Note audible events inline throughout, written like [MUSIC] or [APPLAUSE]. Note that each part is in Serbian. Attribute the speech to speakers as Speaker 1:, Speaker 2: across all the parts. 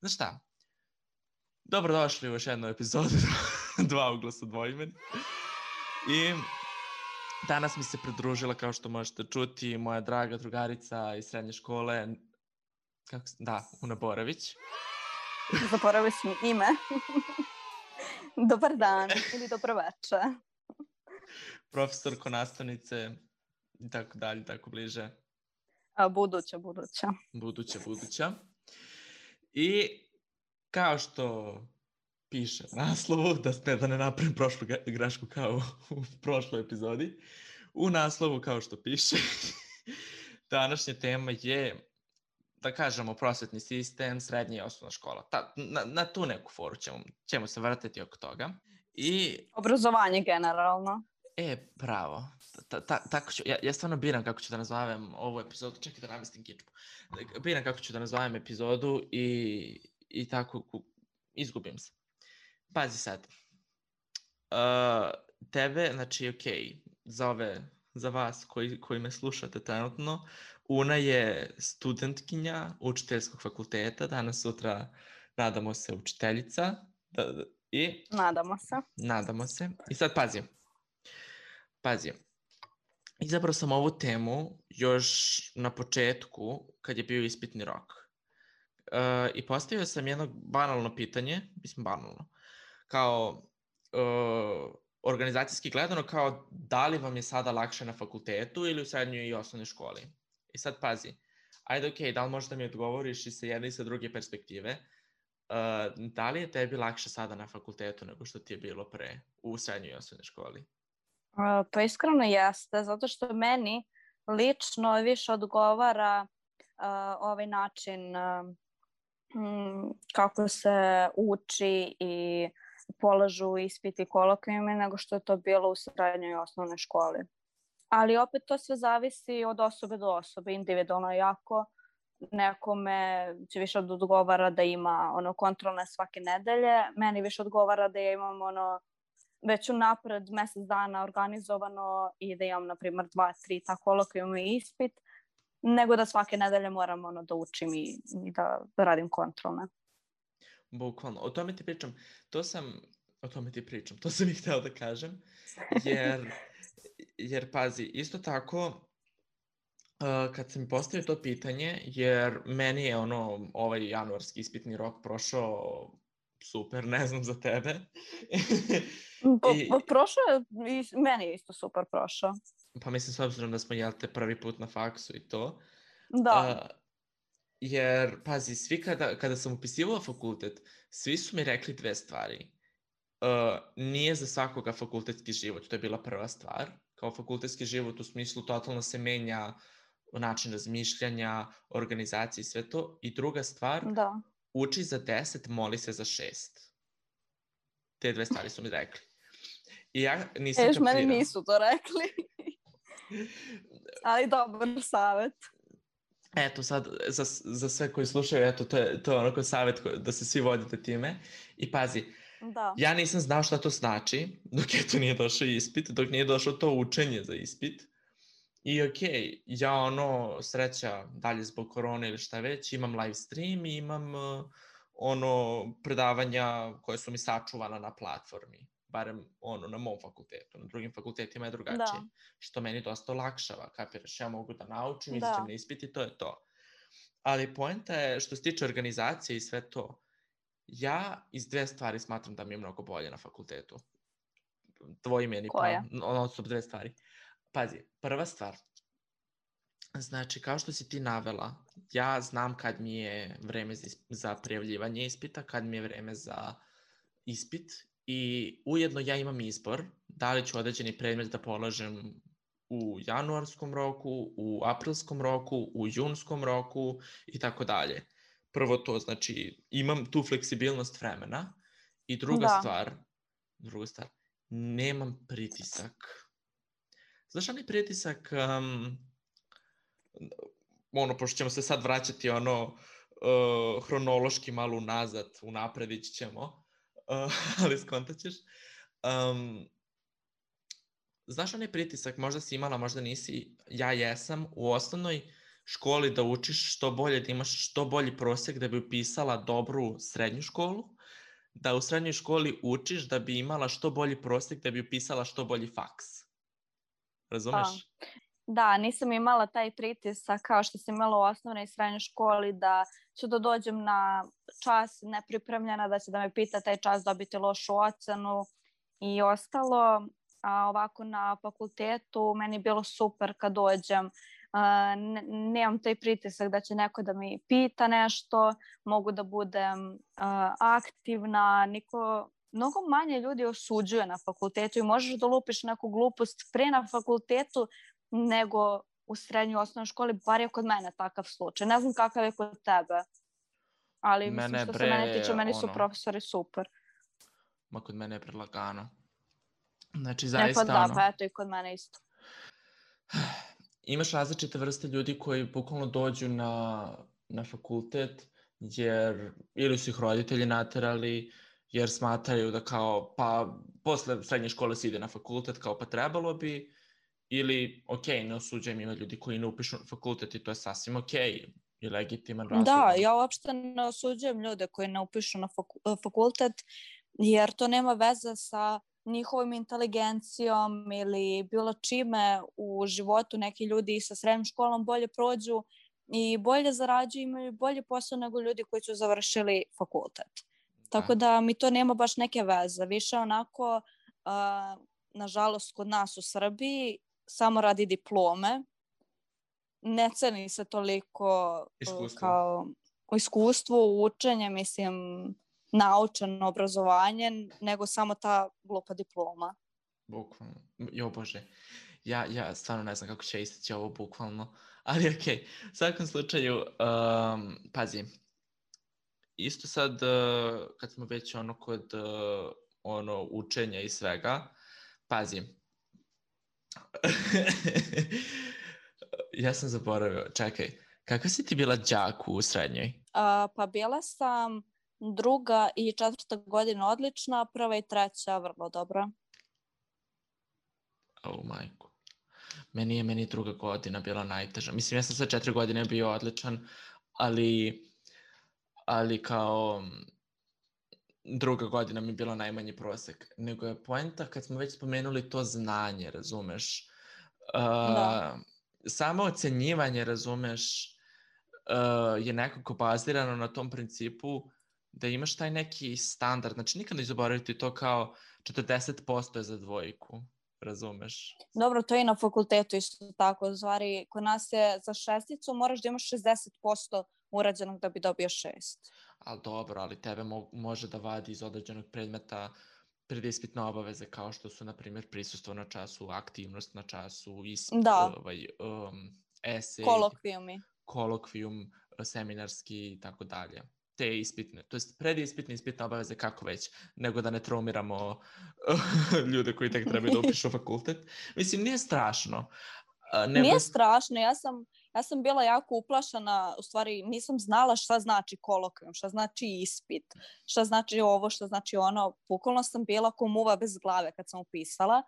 Speaker 1: Znaš šta? Dobrodošli u još jednu epizodu [LAUGHS] Dva uglasa dvojmen. I danas mi se pridružila, kao što možete čuti, moja draga drugarica iz srednje škole, kako, se- da, Una Borović.
Speaker 2: Zaboravili smo ime. [LAUGHS] Dobar dan ili dobro veče.
Speaker 1: Profesorko, nastavnice i tako dalje, tako bliže.
Speaker 2: A, buduća, buduća.
Speaker 1: buduća, buduća. I kao što piše u naslovu, da, ne, da ne napravim prošlu grešku kao u prošloj epizodi, u naslovu kao što piše, [LAUGHS] današnja tema je da kažemo prosvetni sistem, srednja i osnovna škola. Ta, na, na tu neku foru ćemo, ćemo se vrtati oko toga. I
Speaker 2: Obrazovanje generalno.
Speaker 1: E, bravo. Ta, ta, tako ću, ja, ja stvarno biram kako ću da nazovem ovu epizodu. Čekaj da namestim kičmu. Biram kako ću da nazovem epizodu i, i tako izgubim se. Pazi sad. Uh, tebe, znači, ok, za ove, za vas koji, koji me slušate trenutno, Una je studentkinja učiteljskog fakulteta, danas sutra nadamo se učiteljica. Da, da, I
Speaker 2: Nadamo se.
Speaker 1: Nadamo se. I sad pazi. Pazi. Izabrao sam ovu temu još na početku, kad je bio ispitni rok. E, I postavio sam jedno banalno pitanje, mislim banalno, kao e, organizacijski gledano, kao da li vam je sada lakše na fakultetu ili u srednjoj i osnovnoj školi. I sad pazi, ajde ok, da li možeš da mi odgovoriš i sa jedne i sa druge perspektive, Uh, da li je tebi lakše sada na fakultetu nego što ti je bilo pre u srednjoj i osnovnoj školi?
Speaker 2: Pa iskreno jeste, zato što meni lično više odgovara a, ovaj način mm, kako se uči i polažu ispiti kolokvijumi nego što je to bilo u srednjoj osnovnoj školi. Ali opet to sve zavisi od osobe do osobe, individualno jako. Nekome će više od odgovara da ima ono kontrolne svake nedelje, meni više odgovara da ja imam ono već unapred mesec dana organizovano i da imam, na primjer, dva, tri ta kolokvijum i ispit, nego da svake nedelje moram ono, da učim i, i da, da radim kontrolne.
Speaker 1: Bukvalno, o tome ti pričam. To sam, o tome ti pričam, to sam i hteo da kažem, jer, jer pazi, isto tako, uh, kad sam mi postavio to pitanje, jer meni je ono, ovaj januarski ispitni rok prošao super, [LAUGHS] ne znam za tebe.
Speaker 2: Po,
Speaker 1: I-
Speaker 2: po, prošlo je, i meni je isto super prošao.
Speaker 1: pa mislim, s obzirom da smo, jel te, prvi put na faksu i to,
Speaker 2: Da,
Speaker 1: A, jer, pazi, svi kada, kada sam upisivao fakultet, svi su mi rekli dve stvari. Uh, nije za svakoga fakultetski život, to je bila prva stvar. Kao fakultetski život u smislu totalno se menja način razmišljanja, organizacije i sve to. I druga stvar,
Speaker 2: da.
Speaker 1: Uči za 10, moli se za 6. Te dve stvari su mi rekli. I ja nisam
Speaker 2: E, još meni
Speaker 1: kapirao.
Speaker 2: nisu to rekli. [LAUGHS] Ali dobar savet.
Speaker 1: Eto sad, za, za sve koji slušaju, eto, to je, to je onako savjet ko- da se svi vodite time. I pazi,
Speaker 2: Da.
Speaker 1: ja nisam znao šta to znači, dok je to nije došao ispit, dok nije došlo to učenje za ispit. I okej, ja ono, sreća, dalje zbog korone ili šta već, imam live stream i imam uh, ono, predavanja koje su mi sačuvana na platformi. Barem ono, na mom fakultetu. Na drugim fakultetima je drugačije
Speaker 2: Da.
Speaker 1: što meni dosta olakšava, kapiraš, ja mogu da naučim,
Speaker 2: Da.
Speaker 1: izađem na ispit i to je to. Ali poenta je, što se tiče organizacije i sve to, ja iz dve stvari smatram da mi je mnogo bolje na fakultetu. Tvoj meni
Speaker 2: Koja?
Speaker 1: pa, ono su dve stvari. Pazi, prva stvar, znači kao što si ti navela, ja znam kad mi je vreme za, prijavljivanje ispita, kad mi je vreme za ispit i ujedno ja imam izbor da li ću određeni predmet da polažem u januarskom roku, u aprilskom roku, u junskom roku i tako dalje. Prvo to, znači, imam tu fleksibilnost vremena i druga
Speaker 2: Da.
Speaker 1: stvar, druga stvar, nemam pritisak. Znaš onaj pritisak, um, ono, pošto ćemo se sad vraćati ono, uh, hronološki malo unazad, unapred ići ćemo, uh, [LAUGHS] ali skontat ćeš. Um, znaš onaj pritisak, možda si imala, možda nisi, ja jesam u osnovnoj školi da učiš što bolje, da imaš što bolji prosek da bi upisala dobru srednju školu, da u srednjoj školi učiš da bi imala što bolji prosek da bi upisala što bolji faks. Razumeš?
Speaker 2: Pa, da, nisam imala taj pritisak kao što sam imala u osnovnoj i srednjoj školi da ću da dođem na čas nepripremljena, da će da me pita taj čas dobiti lošu ocenu i ostalo. A ovako na fakultetu meni je bilo super kad dođem ne, nemam taj pritisak da će neko da mi pita nešto, mogu da budem aktivna, niko, mnogo manje ljudi osuđuje na fakultetu i možeš da lupiš neku glupost pre na fakultetu nego u srednjoj osnovnoj školi, bar je kod mene takav slučaj. Ne znam kakav je kod tebe. Ali mene mislim što bre, se mene tiče, meni su ono, profesori super.
Speaker 1: Ma kod mene je predlagano. Znači, zaista
Speaker 2: ne, pa da, ono... pa eto i kod mene isto.
Speaker 1: imaš različite vrste ljudi koji bukvalno dođu na, na fakultet jer ili su ih roditelji naterali jer smatraju da kao pa posle srednje škole se ide na fakultet kao pa trebalo bi ili ok, ne osuđujem ima ljudi koji ne upišu fakultet i to je sasvim ok i legitiman razlog.
Speaker 2: Da, ja uopšte ne osuđujem ljude koji ne upišu na fakultet jer to nema veze sa njihovom inteligencijom ili bilo čime u životu neki ljudi sa srednjom školom bolje prođu i bolje zarađuju, imaju bolje posao nego ljudi koji su završili fakultet. Da. Tako da mi to nema baš neke veze. Više onako, uh, nažalost, kod nas u Srbiji samo radi diplome. Ne ceni se toliko
Speaker 1: iskustvo.
Speaker 2: kao u iskustvu, učenje, mislim, naučeno obrazovanje, nego samo ta glupa diploma.
Speaker 1: Bukvalno. Jo bože. Ja, ja stvarno ne znam kako će istići ovo bukvalno. [LAUGHS] Ali okej, okay. u svakom slučaju, um, pazi, isto sad, uh, kad smo već ono kod uh, ono učenja i svega, pazi, [LAUGHS] ja sam zaboravio, čekaj, kakva si ti bila džak u srednjoj?
Speaker 2: Uh, pa bila sam druga i četvrta godina odlična, prva i treća vrlo dobra.
Speaker 1: Oh, majku. Meni je meni druga godina bila najteža. Mislim, ja sam sve četiri godine bio odličan, ali, ali kao druga godina mi je bilo najmanji prosek. Nego je poenta kad smo već spomenuli to znanje, razumeš? Uh, da. Samo ocenjivanje, razumeš, uh, je nekako bazirano na tom principu da imaš taj neki standard, znači nikad ne zaboraviti to kao 40% je za dvojku, razumeš?
Speaker 2: Dobro, to je i na fakultetu isto tako, zvari, kod nas je za šesticu moraš da imaš 60% urađenog da bi dobio šest.
Speaker 1: Ali dobro, ali tebe mo može da vadi iz određenog predmeta predispitne obaveze kao što su, na primjer, prisustvo na času, aktivnost na času, isp, da. ovaj, um, esej,
Speaker 2: kolokvijumi,
Speaker 1: kolokvijum, seminarski i tako dalje te ispitne, to jest predispitne ispitne obaveze, kako već, nego da ne traumiramo [LAUGHS] ljude koji tek trebaju da upišu [LAUGHS] fakultet. Mislim, nije strašno.
Speaker 2: Nego... Nije strašno, ja sam, ja sam bila jako uplašana, u stvari nisam znala šta znači kolokvijum, šta znači ispit, šta znači ovo, šta znači ono. Bukvalno sam bila ko muva bez glave kad sam upisala.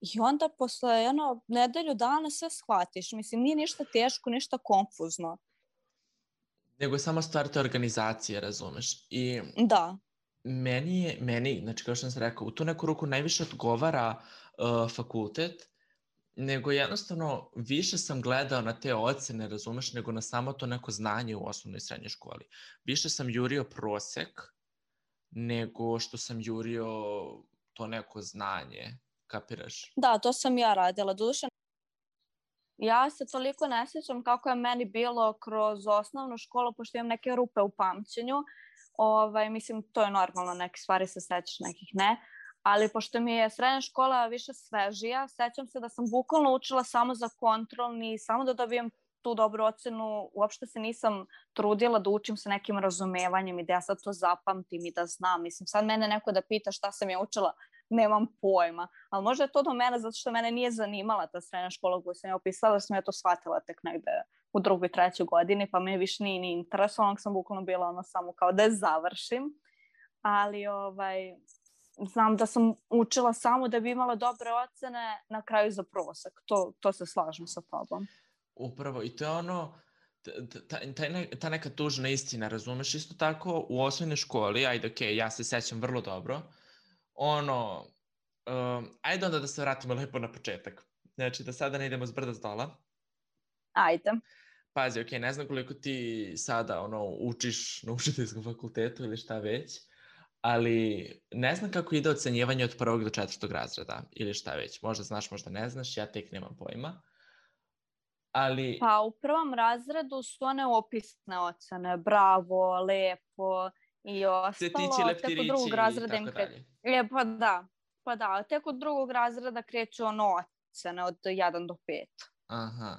Speaker 2: I onda posle ono, nedelju dana sve shvatiš. Mislim, nije ništa teško, ništa konfuzno
Speaker 1: nego je samo stvar te organizacije, razumeš? I
Speaker 2: da.
Speaker 1: Meni je, meni, znači kao što sam rekao, u tu neku ruku najviše odgovara uh, fakultet, nego jednostavno više sam gledao na te ocene, razumeš, nego na samo to neko znanje u osnovnoj i srednjoj školi. Više sam jurio prosek nego što sam jurio to neko znanje, kapiraš?
Speaker 2: Da, to sam ja radila. Doduše, Ja se toliko ne sjećam kako je meni bilo kroz osnovnu školu, pošto imam neke rupe u pamćenju. Ovaj, mislim, to je normalno, neke stvari se sećaš, nekih ne. Ali pošto mi je srednja škola više svežija, sećam se da sam bukvalno učila samo za kontrolni, samo da dobijem tu dobru ocenu, uopšte se nisam trudila da učim sa nekim razumevanjem i da ja sad to zapamtim i da znam. Mislim, sad mene neko da pita šta sam ja učila, nemam pojma. Ali možda je to do mene zato što mene nije zanimala ta srednja škola koju sam ja opisala, da sam ja to shvatila tek negde u drugoj, trećoj godini, pa me više nije ni interesovalo, sam bukvalno bila ono samo kao da je završim. Ali ovaj, znam da sam učila samo da bi imala dobre ocene na kraju za prosak. To, to se slažem sa tobom.
Speaker 1: Upravo, i to je ono, ta, ta, ta neka tužna istina, razumeš? Isto tako u osnovnoj školi, ajde, okej, okay, ja se sećam vrlo dobro, ono, um, ajde onda da se vratimo lepo na početak. Znači, da sada ne idemo s brda s dola.
Speaker 2: Ajde.
Speaker 1: Pazi, okej, okay, ne znam koliko ti sada ono, učiš na učiteljskom fakultetu ili šta već, ali ne znam kako ide ocenjivanje od prvog do četvrtog razreda ili šta već. Možda znaš, možda ne znaš, ja tek nemam pojma. Ali...
Speaker 2: Pa u prvom razredu su one opisne ocene, bravo, lepo i ostalo.
Speaker 1: Cetići, leptirići tek drugog razreda im kre...
Speaker 2: E, pa da, pa da, tek od drugog razreda kreću ono ocene od 1 do 5.
Speaker 1: Aha.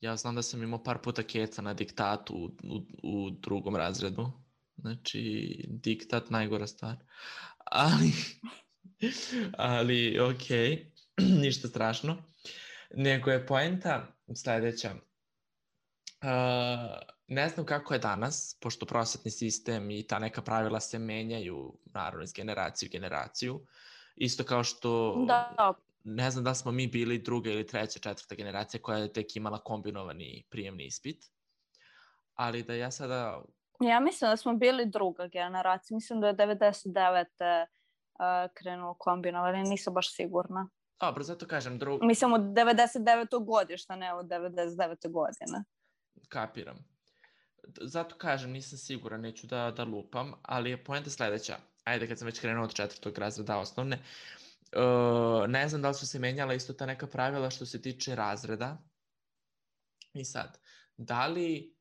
Speaker 1: Ja znam da sam imao par puta keca na diktatu u, u, u drugom razredu. Znači, diktat najgora stvar. Ali, [LAUGHS] ali ok, [CLEARS THROAT] ništa strašno. Nego je poenta sledeća. Uh, ne znam kako je danas, pošto prosvetni sistem i ta neka pravila se menjaju, naravno, iz generacije u generaciju. Isto kao što...
Speaker 2: Da.
Speaker 1: Ne znam da smo mi bili druga ili treća, četvrta generacija koja je tek imala kombinovani prijemni ispit. Ali da ja sada...
Speaker 2: Ja mislim da smo bili druga generacija. Mislim da je 99. Uh, krenulo kombinovani. Nisam baš sigurna.
Speaker 1: Dobro, zato kažem drug...
Speaker 2: Mislim od 99. godišta, ne od 99. godine.
Speaker 1: Kapiram. Zato kažem, nisam siguran, neću da, da lupam, ali je poenta sledeća. Ajde, kad sam već krenuo od četvrtog razreda osnovne, uh, ne znam da li su se menjala isto ta neka pravila što se tiče razreda. I sad, da li,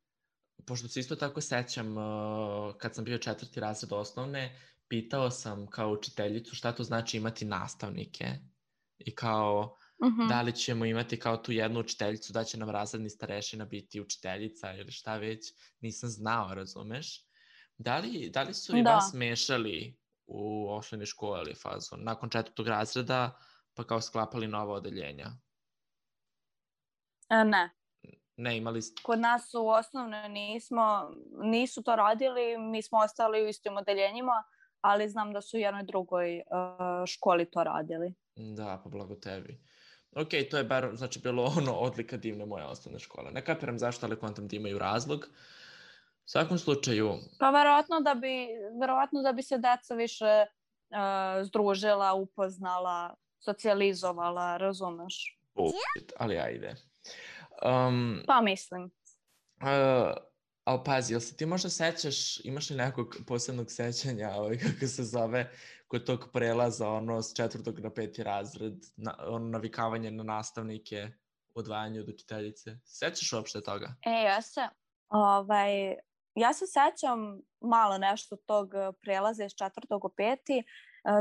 Speaker 1: pošto se isto tako sećam, uh, kad sam bio četvrti razred osnovne, pitao sam kao učiteljicu šta to znači imati nastavnike i kao uh -huh. da li ćemo imati kao tu jednu učiteljicu da će nam razredni starešina biti učiteljica ili šta već, nisam znao, razumeš? Da li, da li su i da. vas mešali u osnovnoj školi fazu, nakon četvrtog razreda, pa kao sklapali nova odeljenja?
Speaker 2: E, ne.
Speaker 1: Ne, imali ste...
Speaker 2: Kod nas u osnovnoj nismo, nisu to radili, mi smo ostali u istim odeljenjima, ali znam da su u jednoj drugoj uh, školi to radili.
Speaker 1: Da, pa blago tebi. Ok, to je bar, znači, bilo [LAUGHS] ono odlika divne moje osnovne škole. Ne kapiram zašto, ali kontam da imaju razlog. U svakom slučaju...
Speaker 2: Pa verovatno da bi, verovatno da bi se deca više uh, združila, upoznala, socijalizovala, razumeš?
Speaker 1: Bullshit, ali ajde. Um,
Speaker 2: pa mislim.
Speaker 1: Uh, ali pazi, jel se ti možda sećaš, imaš li nekog posebnog sećanja, ovaj, kako se zove, kod tog prelaza ono s četvrtog na peti razred, na, ono navikavanje na nastavnike, odvajanje od učiteljice. Sećaš uopšte toga?
Speaker 2: E, ja se, ovaj, ja se sećam malo nešto tog prelaza iz četvrtog u peti. E,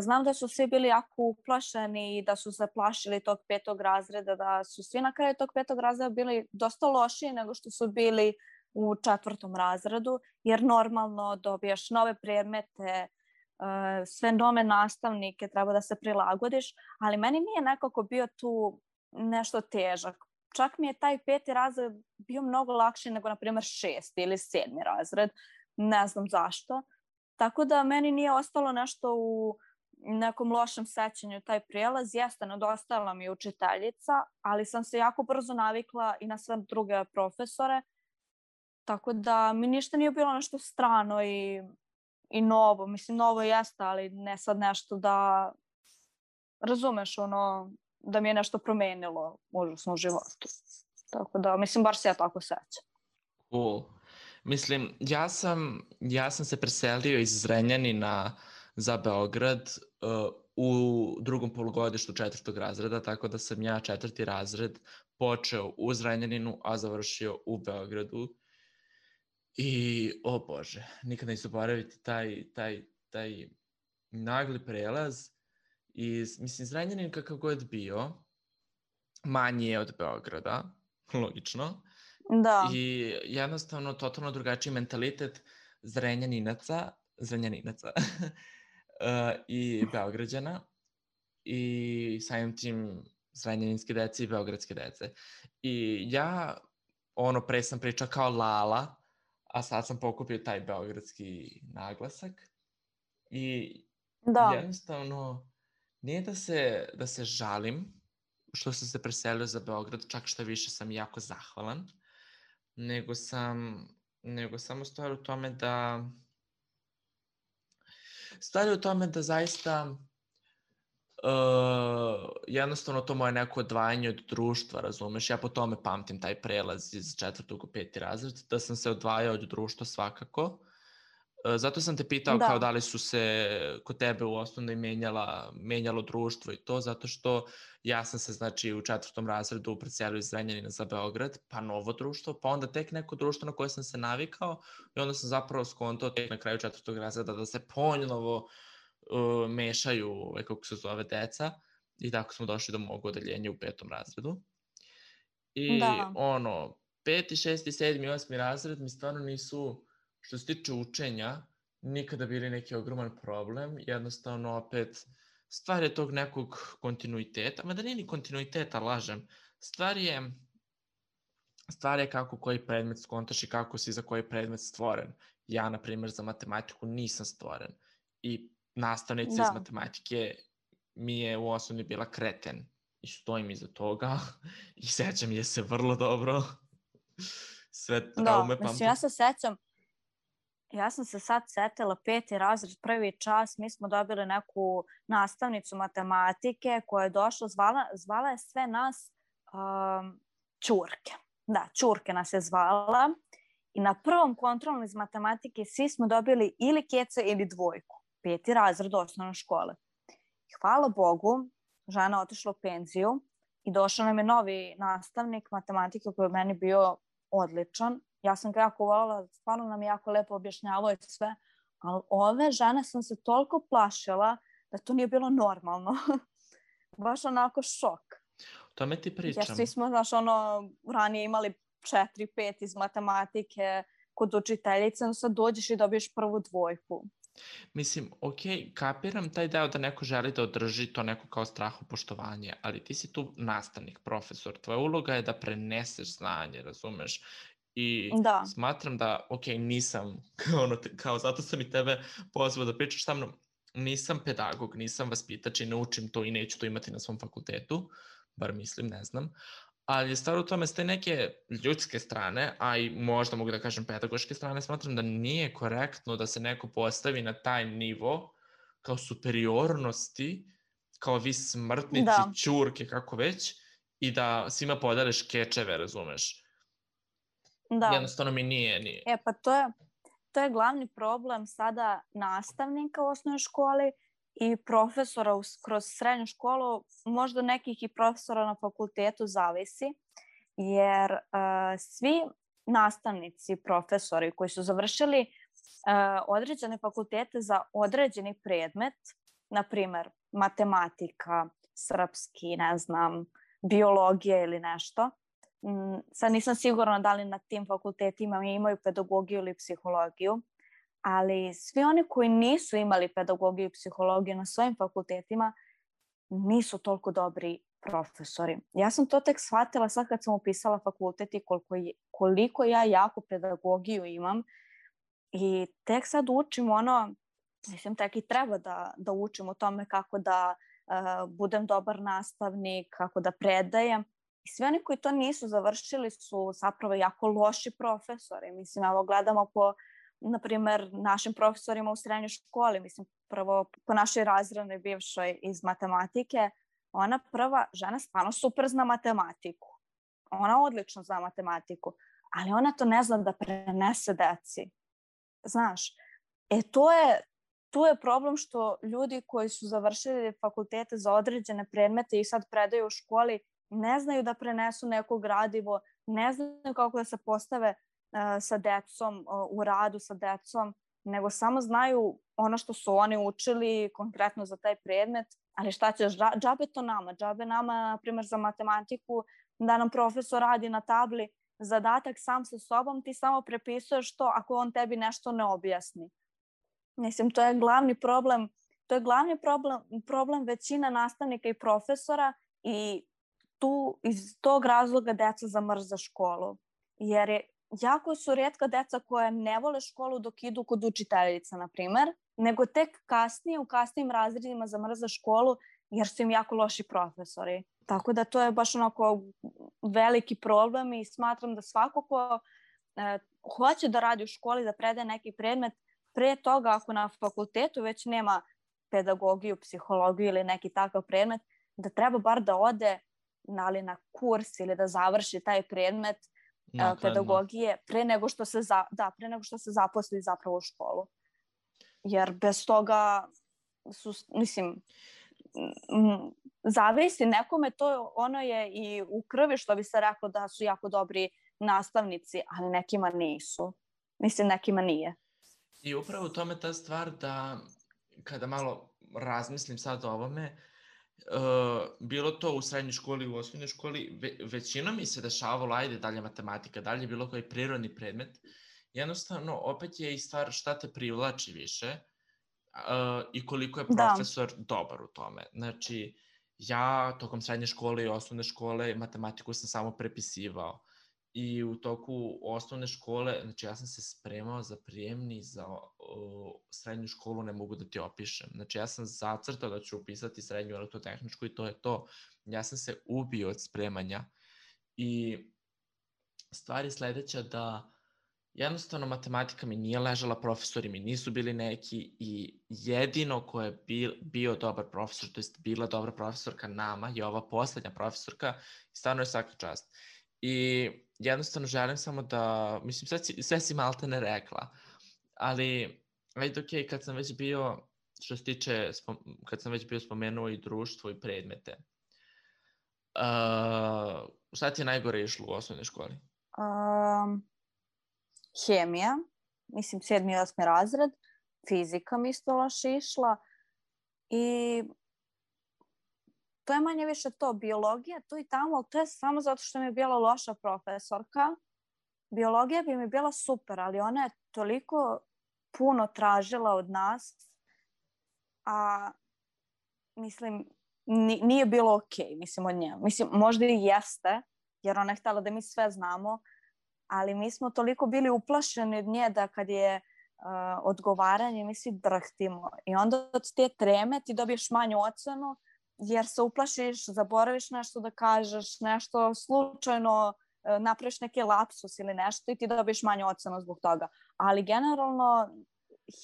Speaker 2: znam da su svi bili jako uplašeni i da su se plašili tog petog razreda, da su svi na kraju tog petog razreda bili dosta lošiji nego što su bili u četvrtom razredu, jer normalno dobijaš nove predmete, uh, sve nove nastavnike, treba da se prilagodiš, ali meni nije nekako bio tu nešto težak. Čak mi je taj peti razred bio mnogo lakši nego, na primjer, šesti ili sedmi razred. Ne znam zašto. Tako da meni nije ostalo nešto u nekom lošem sećanju taj prijelaz. Jeste, nedostajala mi učiteljica, ali sam se jako brzo navikla i na sve druge profesore. Tako da mi ništa nije bilo nešto strano i i novo. Mislim, novo jeste, ali ne sad nešto da razumeš ono, da mi je nešto promenilo užasno u životu. Tako da, mislim, bar se ja tako sećam.
Speaker 1: Cool. Mislim, ja sam, ja sam se preselio iz Zrenjanina za Beograd uh, u drugom polugodištu četvrtog razreda, tako da sam ja četvrti razred počeo u Zrenjaninu, a završio u Beogradu I, o Bože, nikada ne zaboraviti taj, taj, taj nagli prelaz. I, mislim, Zrenjanin kakav god bio, manji je od Beograda, logično.
Speaker 2: Da.
Speaker 1: I jednostavno totalno drugačiji mentalitet Zrenjaninaca, Zrenjaninaca [LAUGHS] uh, i Beograđana i samim tim Zrenjaninske dece i Beogradske dece. I ja, ono, pre sam pričao kao Lala, a sad sam pokupio taj beogradski naglasak i da. jednostavno nije da se, da se žalim što sam se preselio za Beograd, čak što više sam jako zahvalan, nego sam, nego samo stvar u tome da stvar je u tome da zaista uh, jednostavno to moje neko odvajanje od društva, razumeš? Ja po tome pamtim taj prelaz iz četvrtog u peti razred, da sam se odvajao od društva svakako. Uh, zato sam te pitao da. kao da li su se kod tebe u osnovnoj menjala, menjalo društvo i to, zato što ja sam se znači u četvrtom razredu preselio iz Zrenjanina za Beograd, pa novo društvo, pa onda tek neko društvo na koje sam se navikao i onda sam zapravo skontao tek na kraju četvrtog razreda da se ponovo uh, mešaju, ovaj, kako se zove, deca i tako smo došli do mog odeljenja u petom razredu. I da. ono, peti, šesti, sedmi, osmi razred mi stvarno nisu, što se tiče učenja, nikada bili neki ogroman problem. Jednostavno, opet, stvar je tog nekog kontinuiteta, mada nije ni kontinuiteta, lažem. Stvar je, stvar je kako koji predmet skontaš i kako si za koji predmet stvoren. Ja, na primjer, za matematiku nisam stvoren. I nastavnica da. iz matematike mi je u osnovni bila kreten i stojim iza toga [LAUGHS] i sećam je se vrlo dobro. [LAUGHS] Sve traume
Speaker 2: da, pamtim. Mislim, ja se sećam, ja sam se sad setila peti razred, prvi čas, mi smo dobili neku nastavnicu matematike koja je došla, zvala, zvala je sve nas um, čurke. Da, čurke nas je zvala i na prvom kontrolnom iz matematike svi smo dobili ili kece ili dvojku peti razred osnovne škole. Hvala Bogu, žena otišla u penziju i došao nam je novi nastavnik matematike koji je meni bio odličan. Ja sam ga jako volala, stvarno nam je jako lepo objašnjavao i sve, ali ove žene sam se toliko plašila da to nije bilo normalno. [LAUGHS] Baš onako šok.
Speaker 1: O tome ti pričam.
Speaker 2: Jer svi smo, znaš, ono, ranije imali četiri, pet iz matematike kod učiteljice, no sad dođeš i dobiješ prvu dvojku.
Speaker 1: Mislim, ok, kapiram taj deo da neko želi da održi to neko kao poštovanje, ali ti si tu nastavnik, profesor, tvoja uloga je da preneseš znanje, razumeš? I da. smatram da, ok, nisam, [LAUGHS] kao, ono, kao zato sam i tebe pozvao da pričaš sa mnom, nisam pedagog, nisam vaspitač i ne učim to i neću to imati na svom fakultetu, bar mislim, ne znam, ali je stvar u tome s te neke ljudske strane, a i možda mogu da kažem pedagoške strane, smatram da nije korektno da se neko postavi na taj nivo kao superiornosti, kao vi smrtnici, da. čurke, kako već, i da svima podariš kečeve, razumeš? Da. Jednostavno mi nije, nije.
Speaker 2: E, pa to je, to je glavni problem sada nastavnika u osnovnoj školi, i profesora kroz srednju školu, možda nekih i profesora na fakultetu zavisi, jer uh, svi nastavnici, profesori koji su završili uh, određene fakultete za određeni predmet, na primer matematika, srpski, ne znam, biologija ili nešto, mm, sad nisam sigurna da li na tim fakultetima imaju pedagogiju ili psihologiju, ali svi oni koji nisu imali pedagogiju i psihologiju na svojim fakultetima nisu toliko dobri profesori. Ja sam to tek shvatila sad kad sam upisala fakultet i koliko, je, koliko ja jako pedagogiju imam i tek sad učim ono, mislim tek i treba da, da učim o tome kako da uh, budem dobar nastavnik, kako da predajem. I svi oni koji to nisu završili su zapravo jako loši profesori. Mislim, evo gledamo po na primer, našim profesorima u srednjoj školi, mislim, prvo po našoj razrednoj bivšoj iz matematike, ona prva žena stvarno super zna matematiku. Ona odlično zna matematiku, ali ona to ne zna da prenese deci. Znaš, e to je, tu je problem što ljudi koji su završili fakultete za određene predmete i sad predaju u školi ne znaju da prenesu neko gradivo, ne znaju kako da se postave sa decom, u radu sa decom, nego samo znaju ono što su oni učili konkretno za taj predmet, ali šta ćeš, džabe to nama, džabe nama, na primjer za matematiku, da nam profesor radi na tabli zadatak sam sa sobom, ti samo prepisuješ to ako on tebi nešto ne objasni. Mislim, to je glavni problem, to je glavni problem, problem većina nastavnika i profesora i tu iz tog razloga deca zamrza školu. Jer je jako su redka deca koja ne vole školu dok idu kod učiteljica, na primer, nego tek kasnije u kasnijim razredima zamrza školu jer su im jako loši profesori. Tako da to je baš onako veliki problem i smatram da svako ko e, hoće da radi u školi, da predaje neki predmet, pre toga ako na fakultetu već nema pedagogiju, psihologiju ili neki takav predmet, da treba bar da ode na, ali na kurs ili da završi taj predmet no, pedagogije pre nego što se za, da, pre nego što se zaposli zapravo u školu. Jer bez toga su, mislim, zavisi nekome, to ono je i u krvi što bi se reklo da su jako dobri nastavnici, ali nekima nisu. Mislim, nekima nije.
Speaker 1: I upravo u tome ta stvar da kada malo razmislim sad o ovome, uh, bilo to u srednjoj školi, u osnovnoj školi, ve, većina mi se dešavalo, ajde dalje matematika, dalje bilo koji prirodni predmet, jednostavno opet je i stvar šta te privlači više uh, i koliko je da. profesor da. dobar u tome. Znači, ja tokom srednje škole i osnovne škole matematiku sam samo prepisivao i u toku osnovne škole, znači ja sam se spremao za prijemni za o, srednju školu, ne mogu da ti opišem. Znači ja sam zacrtao da ću upisati srednju elektrotehničku i to je to. Ja sam se ubio od spremanja i stvari sledeća da jednostavno matematika mi nije ležala, profesori mi nisu bili neki i jedino ko je bil, bio dobar profesor, to jest bila dobra profesorka nama, je ova poslednja profesorka i stvarno je svaka čast. I jednostavno želim samo da, mislim, sve, sve si malte ne rekla, ali ajde ok, kad sam već bio, što se tiče, kad sam već bio spomenuo i društvo i predmete, uh, šta ti je najgore išlo u osnovnoj školi?
Speaker 2: Um, hemija, mislim sedmi i osmi razred, fizika mi isto loše išla i to je manje više to, biologija tu i tamo, ali to je samo zato što mi je bila loša profesorka. Biologija bi mi bila super, ali ona je toliko puno tražila od nas, a mislim, nije bilo ok, mislim, od nje. Mislim, možda i jeste, jer ona je htela da mi sve znamo, ali mi smo toliko bili uplašeni od nje da kad je uh, odgovaranje mi svi drhtimo i onda od te treme ti dobiješ manju ocenu jer se uplašiš, zaboraviš nešto da kažeš, nešto slučajno uh, napraviš neki lapsus ili nešto i ti dobiješ manju ocenu zbog toga. Ali generalno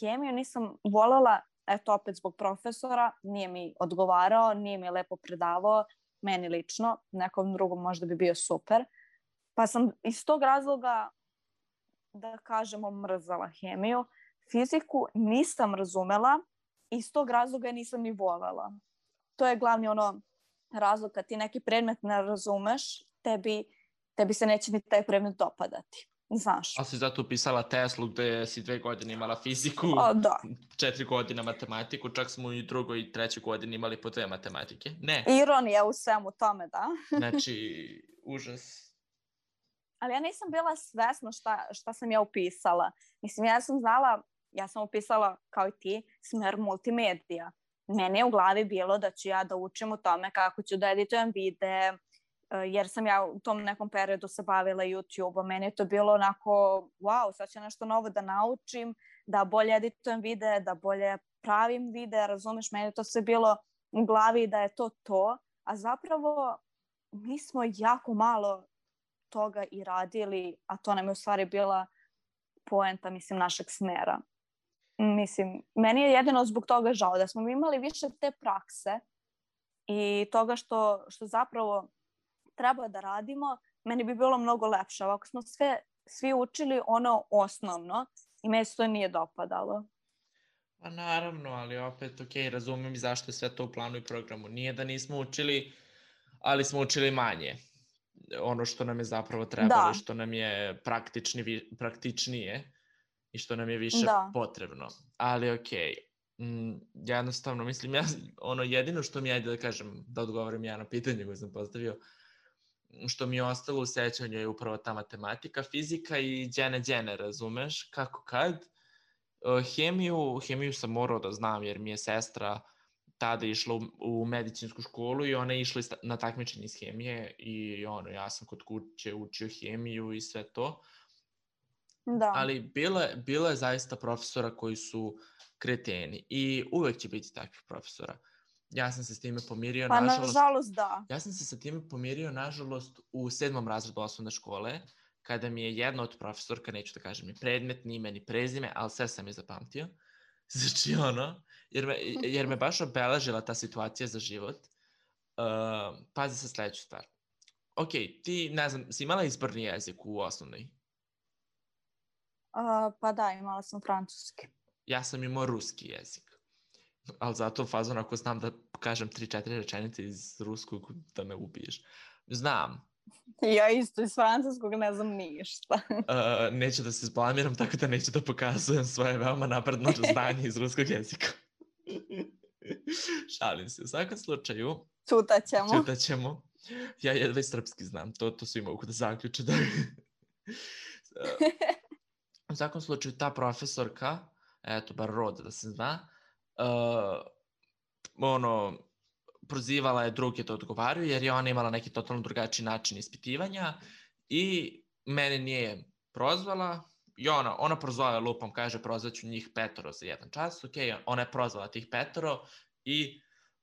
Speaker 2: hemiju nisam volela, eto opet zbog profesora, nije mi odgovarao, nije mi lepo predavao, meni lično, nekom drugom možda bi bio super. Pa sam iz tog razloga, da kažemo, mrzala hemiju. Fiziku nisam razumela iz tog razloga nisam ni volela. To je glavni ono razlog kad ti neki predmet ne razumeš, tebi, tebi se neće ni taj predmet dopadati. Znaš.
Speaker 1: A si zato upisala Teslu gde si dve godine imala fiziku,
Speaker 2: o, da.
Speaker 1: četiri godine matematiku, čak smo i drugoj i trećoj godini imali po dve matematike. Ne.
Speaker 2: Ironija u svemu tome, da. [LAUGHS]
Speaker 1: znači, užas
Speaker 2: ali ja nisam bila svesna šta, šta sam ja upisala. Mislim, ja sam znala, ja sam upisala kao i ti, smer multimedija. Meni je u glavi bilo da ću ja da učim o tome kako ću da editujem videe, eh, jer sam ja u tom nekom periodu se bavila YouTube-om. Meni je to bilo onako, wow, sad ću nešto novo da naučim, da bolje editujem videe, da bolje pravim videe, razumeš, meni je to sve bilo u glavi da je to to, a zapravo mi smo jako malo toga i radili, a to nam je u stvari bila poenta, mislim, našeg smera. Mislim, meni je jedino zbog toga žao da smo imali više te prakse i toga što, što zapravo treba da radimo, meni bi bilo mnogo lepše. Ovako smo sve, svi učili ono osnovno i meni se to nije dopadalo.
Speaker 1: Pa naravno, ali opet, ok, razumem zašto je sve to u planu i programu. Nije da nismo učili, ali smo učili manje ono što nam je zapravo trebalo da. što nam je praktični, praktičnije i što nam je više da. potrebno. Ali okej, okay. mm, jednostavno mislim, ja, ono jedino što mi je, da kažem, da odgovorim ja na pitanje koje sam postavio, što mi je ostalo u sećanju je upravo ta matematika, fizika i djene djene, razumeš, kako kad. Hemiju, hemiju sam morao da znam jer mi je sestra uh, tada išla u, u medicinsku školu i ona je išla na takmičenje iz hemije i ono, ja sam kod kuće učio hemiju i sve to.
Speaker 2: Da.
Speaker 1: Ali bila, bila je zaista profesora koji su kreteni i uvek će biti takvih profesora. Ja sam se s time pomirio,
Speaker 2: pa,
Speaker 1: nažalost...
Speaker 2: nažalost, da.
Speaker 1: Ja sam se sa time pomirio, nažalost, u sedmom razredu osnovne škole, kada mi je jedna od profesorka, neću da kažem ni predmet, ni ime, ni prezime, ali sve sam je zapamtio. [LAUGHS] Znači ono, jer me, jer me baš obeležila ta situacija za život. Uh, pazi sa sledeću stvar. Ok, ti, ne znam, si imala izborni jezik u osnovnoj?
Speaker 2: Uh, pa da, imala sam francuski.
Speaker 1: Ja sam imao ruski jezik. Ali zato fazon ako znam da kažem 3-4 rečenice iz ruskog da me ubiješ. Znam,
Speaker 2: Ja isto iz francuskog ne znam ništa.
Speaker 1: uh, neću da se zblamiram, tako da neću da pokazujem svoje veoma napredno znanje iz ruskog jezika. Šalim se. U svakom slučaju...
Speaker 2: Čutat ćemo.
Speaker 1: Čutat ćemo. Ja jedva i srpski znam, to, to svi mogu da zaključe. Da... u svakom slučaju, ta profesorka, eto, bar rod da se zna, uh, ono, prozivala je druge da odgovaraju, jer je ona imala neki totalno drugačiji način ispitivanja i mene nije prozvala, i ona, ona prozvala lupom, kaže prozvaću njih petoro za jedan čas, ok, ona je prozvala tih petoro i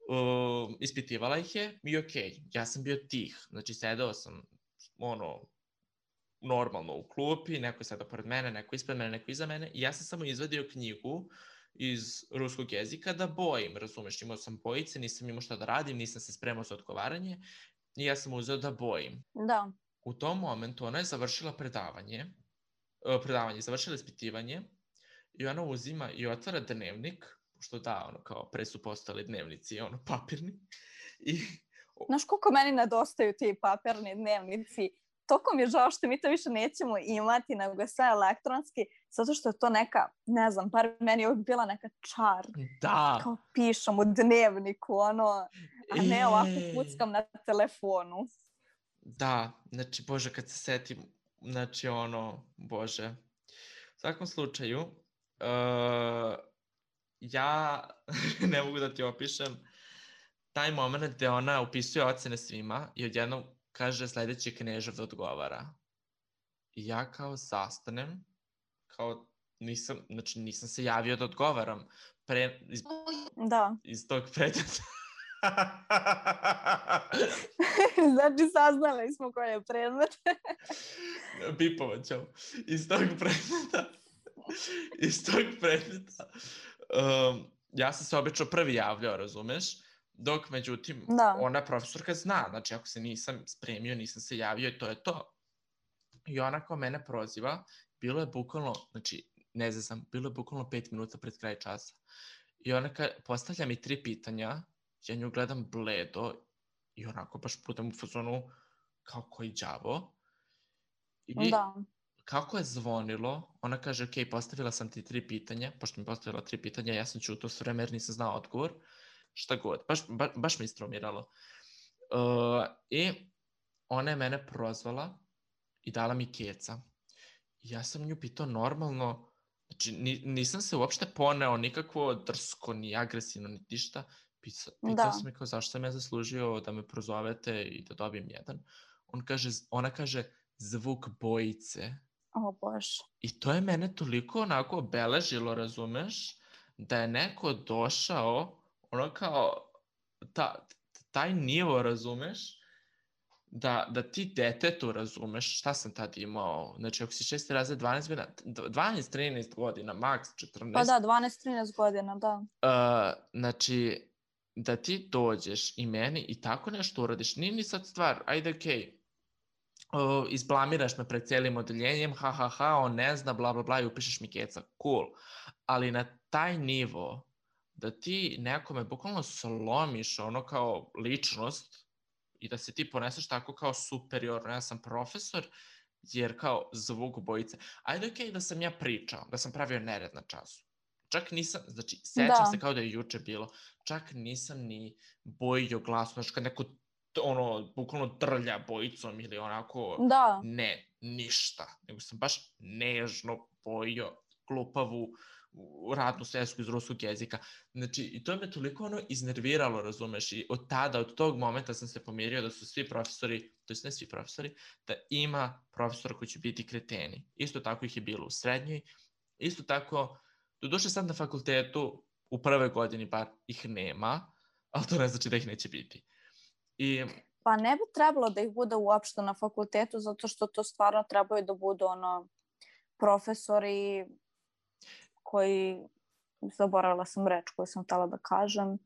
Speaker 1: uh, ispitivala ih je i ok, ja sam bio tih, znači sedao sam ono, normalno u klupi, neko je sedao pored mene, neko ispred mene, neko iza mene i ja sam samo izvadio knjigu iz ruskog jezika da bojim, razumeš, imao sam bojice, nisam imao šta da radim, nisam se spremao za odgovaranje i ja sam uzeo da bojim.
Speaker 2: Da.
Speaker 1: U tom momentu ona je završila predavanje, uh, predavanje, završila ispitivanje i ona uzima i otvara dnevnik, što da, ono, kao pre su postali dnevnici, ono, papirni. I...
Speaker 2: Znaš koliko meni nedostaju ti papirni dnevnici? Toko mi je žao što mi to više nećemo imati, nego je sve elektronski, zato što je to neka, ne znam, par meni je uvijek bila neka čar.
Speaker 1: Da.
Speaker 2: Kao pišem u dnevniku, ono, a ne
Speaker 1: E.
Speaker 2: ovako kuckam na telefonu.
Speaker 1: Da, znači, bože, kad se setim, znači, ono, bože. U svakom slučaju, uh, ja [LAUGHS] ne mogu da ti opišem taj moment gde ona upisuje ocene svima i odjednom kaže sledeći knežev da odgovara. I ja kao zastanem, kao nisam, znači nisam se javio da odgovaram pre, iz,
Speaker 2: Da.
Speaker 1: iz tog predmeta. [LAUGHS]
Speaker 2: znači, saznali smo koji je predmet. [LAUGHS]
Speaker 1: Bipovat ćemo. Iz tog predmeta, iz tog predmeta, um, ja sam se obično prvi javljao, razumeš? Dok, međutim,
Speaker 2: Da.
Speaker 1: ona profesorka zna, znači ako se nisam spremio, nisam se javio i to je to. I ona kao mene proziva, bilo je bukvalno, znači, ne znam, bilo je bukvalno pet minuta pred kraj časa. I ona ka, postavlja mi tri pitanja, ja nju gledam bledo i onako baš budem u fazonu kao koji đavo. I
Speaker 2: Da.
Speaker 1: kako je zvonilo, ona kaže, ok, postavila sam ti tri pitanja, pošto mi postavila tri pitanja, ja sam čuto s vreme jer nisam znao odgovor, šta god, baš, ba, baš me istraumiralo. Uh, I ona je mene prozvala i dala mi keca. Ja sam nju pitao normalno, znači ni, nisam se uopšte poneo nikakvo drsko, ni agresivno, ni ništa. Pitao, pitao
Speaker 2: Da.
Speaker 1: sam je kao zašto sam ja zaslužio da me prozovete i da dobijem jedan. On kaže, ona kaže zvuk bojice.
Speaker 2: O bože.
Speaker 1: I to je mene toliko onako obeležilo, razumeš, da je neko došao, ono kao, ta, taj nivo, razumeš, da, da ti detetu razumeš šta sam tad imao. Znači, ako si šesti razred 12 godina, 12-13 godina, maks 14.
Speaker 2: Pa da, 12-13 godina, da.
Speaker 1: Uh, znači, da ti dođeš i meni i tako nešto uradiš, nije ni sad stvar, ajde okej, okay. uh, izblamiraš me pred celim odeljenjem, ha ha ha, on ne zna, bla bla bla i upišeš mi keca, cool. Ali na taj nivo, da ti nekome bukvalno slomiš ono kao ličnost i da se ti poneseš tako kao superiorno, ja sam profesor, jer kao zvuk bojice. Ajde okej okay, da sam ja pričao, da sam pravio nered na času. Čak nisam, znači, sećam
Speaker 2: Da.
Speaker 1: se kao da je juče bilo, čak nisam ni bojio glas, znači kad neko ono, bukvalno drlja bojicom ili onako,
Speaker 2: Da.
Speaker 1: ne, ništa, nego sam baš nežno bojio glupavu u- radnu svesku iz ruskog jezika. Znači, i to me toliko ono iznerviralo, razumeš, i od tada, od tog momenta sam se pomirio da su svi profesori, to jest ne svi profesori, da ima profesora koji će biti kreteni. Isto tako ih je bilo u srednjoj, isto tako, doduše sad na fakultetu, u prvoj godini bar ih nema, ali to ne znači da ih neće biti. I
Speaker 2: Pa ne bi trebalo da ih bude uopšte na fakultetu, zato što to stvarno trebaju da budu ono profesori koji, zaboravila sam reč koju sam htela da kažem,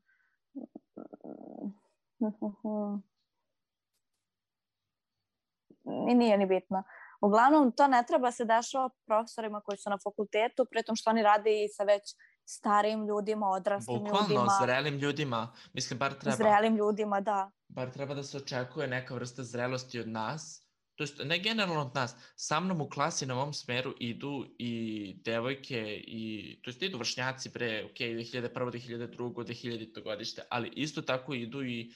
Speaker 2: i nije ni bitno. Uglavnom, to ne treba se dešava profesorima koji su na fakultetu, pritom što oni rade i sa već starim ljudima, odraslim
Speaker 1: Bukvalno,
Speaker 2: ljudima.
Speaker 1: Bukvalno, zrelim ljudima. Mislim, bar treba.
Speaker 2: Zrelim ljudima, da.
Speaker 1: Bar treba da se očekuje neka vrsta zrelosti od nas. To jest, ne generalno od nas. Sa mnom u klasi na mom smeru idu i devojke i, to jest, idu vršnjaci pre, ok, 2001. 2002. 2000. godište, ali isto tako idu i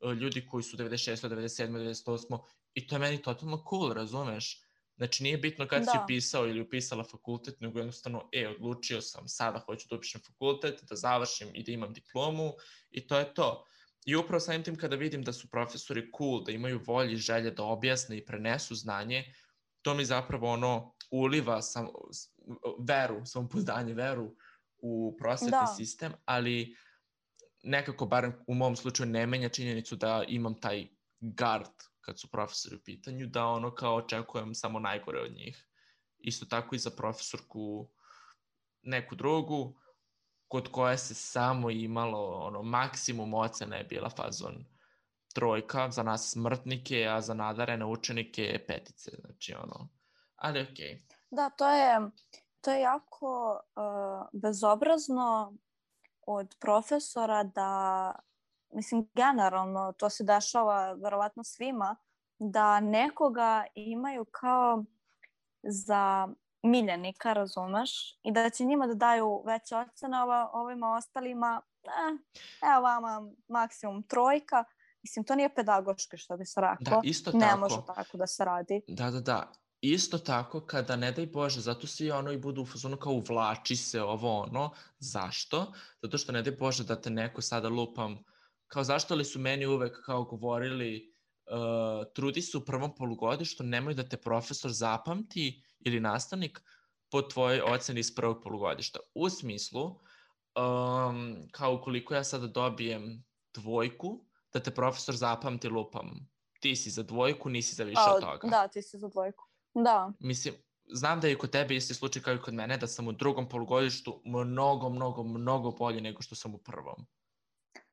Speaker 1: uh, ljudi koji su 96. 97. 98. I to je meni totalno cool, razumeš? Znači nije bitno kad da. si upisao ili upisala fakultet, nego jednostavno, e, odlučio sam, sada hoću da upišem fakultet, da završim i da imam diplomu i to je to. I upravo samim tim kada vidim da su profesori cool, da imaju volje i želje da objasne i prenesu znanje, to mi zapravo ono uliva sam, veru, samopouzdanje, veru u prosvetni da. sistem, ali nekako, barem u mom slučaju, ne menja činjenicu da imam taj gard kad su profesori u pitanju, da ono kao očekujem samo najgore od njih. Isto tako i za profesorku neku drugu, kod koje se samo imalo ono, maksimum ocena je bila fazon trojka za nas smrtnike, a za nadarene učenike petice. Znači, ono, ali okej. Okay.
Speaker 2: Da, to je, to je jako uh, bezobrazno od profesora da mislim, generalno to se dešava verovatno svima, da nekoga imaju kao za miljenika, razumeš, i da će njima da daju veće ocene, ova, ovima ostalima, eh, evo vama maksimum trojka, Mislim, to nije pedagoške, što bi se rekao.
Speaker 1: Da, isto tako.
Speaker 2: Ne može tako da se radi.
Speaker 1: Da, da, da. Isto tako, kada ne daj Bože, zato svi ono i budu u fazonu kao uvlači se ovo ono. Zašto? Zato što ne daj Bože da te neko sada lupam kao zašto li su meni uvek kao govorili uh, trudi se u prvom polugodištu, nemoj da te profesor zapamti ili nastavnik po tvojoj oceni iz prvog polugodišta. U smislu, um, kao ukoliko ja sada dobijem dvojku, da te profesor zapamti lupam. Ti si za dvojku, nisi za više A, od toga.
Speaker 2: Da, ti si za dvojku. Da.
Speaker 1: Mislim, znam da je kod tebe isti slučaj kao i kod mene, da sam u drugom polugodištu mnogo, mnogo, mnogo bolje nego što sam u prvom.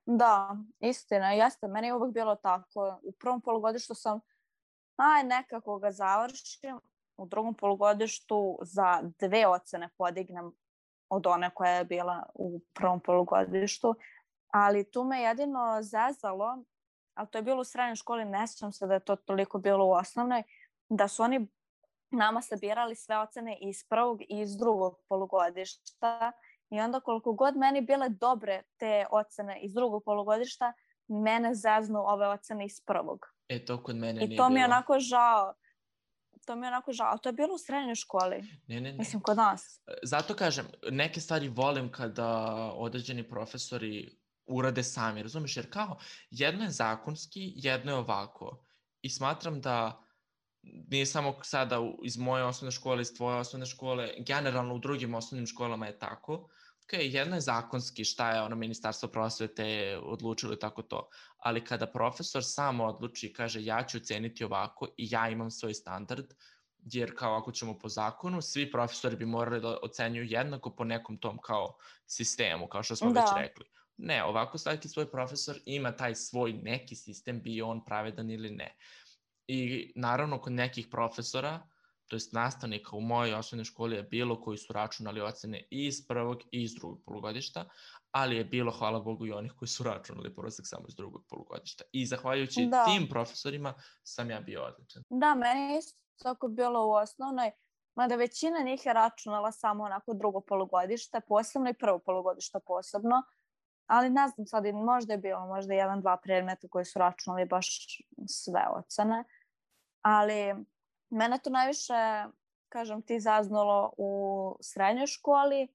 Speaker 2: Da, istina, jeste. Meni je uvek bilo tako. U prvom polugodištu sam, aj, nekako ga završim. U drugom polugodištu za dve ocene podignem od one koja je bila u prvom polugodištu. Ali tu me jedino zezalo, ali to je bilo u srednjoj školi, ne sjećam se da je to toliko bilo u osnovnoj, da su oni nama sabirali sve ocene iz prvog i iz drugog polugodišta I onda koliko god meni bile dobre te ocene iz drugog polugodišta, mene zaznu ove ocene iz prvog.
Speaker 1: E, to kod mene
Speaker 2: I nije to mi je onako žao. To mi je onako žao. To je bilo u srednjoj školi.
Speaker 1: Ne, ne, ne.
Speaker 2: Mislim, kod nas.
Speaker 1: E, zato kažem, neke stvari volim kada određeni profesori urade sami, razumeš? Jer kao, jedno je zakonski, jedno je ovako. I smatram da nije samo sada iz moje osnovne škole, iz tvoje osnovne škole, generalno u drugim osnovnim školama je tako. Ok, jedno je zakonski šta je ono ministarstvo prosvete odlučilo i tako to, ali kada profesor samo odluči i kaže ja ću oceniti ovako i ja imam svoj standard, jer kao ako ćemo po zakonu, svi profesori bi morali da ocenjuju jednako po nekom tom kao sistemu, kao što smo da. već rekli. Ne, ovako svaki svoj profesor ima taj svoj neki sistem, bio on pravedan ili ne. I naravno kod nekih profesora, to jest nastavnika u mojoj osnovnoj školi je bilo koji su računali ocene i iz prvog i iz drugog polugodišta, ali je bilo, hvala Bogu, i onih koji su računali prosek samo iz drugog polugodišta. I zahvaljujući da. tim profesorima sam ja bio odličan.
Speaker 2: Da, meni je isto bilo u osnovnoj, mada većina njih je računala samo onako drugo polugodište, posebno i prvo polugodište posebno, ali ne znam sad, možda je bilo možda jedan, dva predmeta koji su računali baš sve ocene ali mene to najviše, kažem ti, zaznulo u srednjoj školi,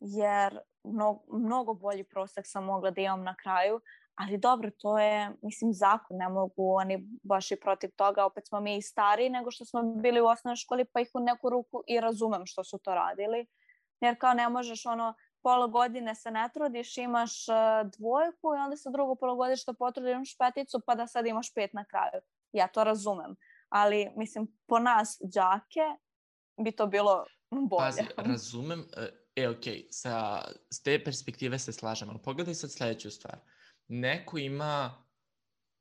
Speaker 2: jer mnogo, mnogo bolji prosek sam mogla da imam na kraju, ali dobro, to je, mislim, zakon, ne mogu oni baš i protiv toga, opet smo mi i stariji nego što smo bili u osnovnoj školi, pa ih u neku ruku i razumem što su to radili, jer kao ne možeš ono pola godine se ne trudiš, imaš uh, dvojku i onda se drugo polugodište potrudiš, imaš peticu, pa da sad imaš pet na kraju. Ja to razumem. Ali, mislim, po nas, đake, bi to bilo bolje.
Speaker 1: Pazi, razumem, e, ok, sa, s te perspektive se slažem, ali pogledaj sad sledeću stvar. Neko ima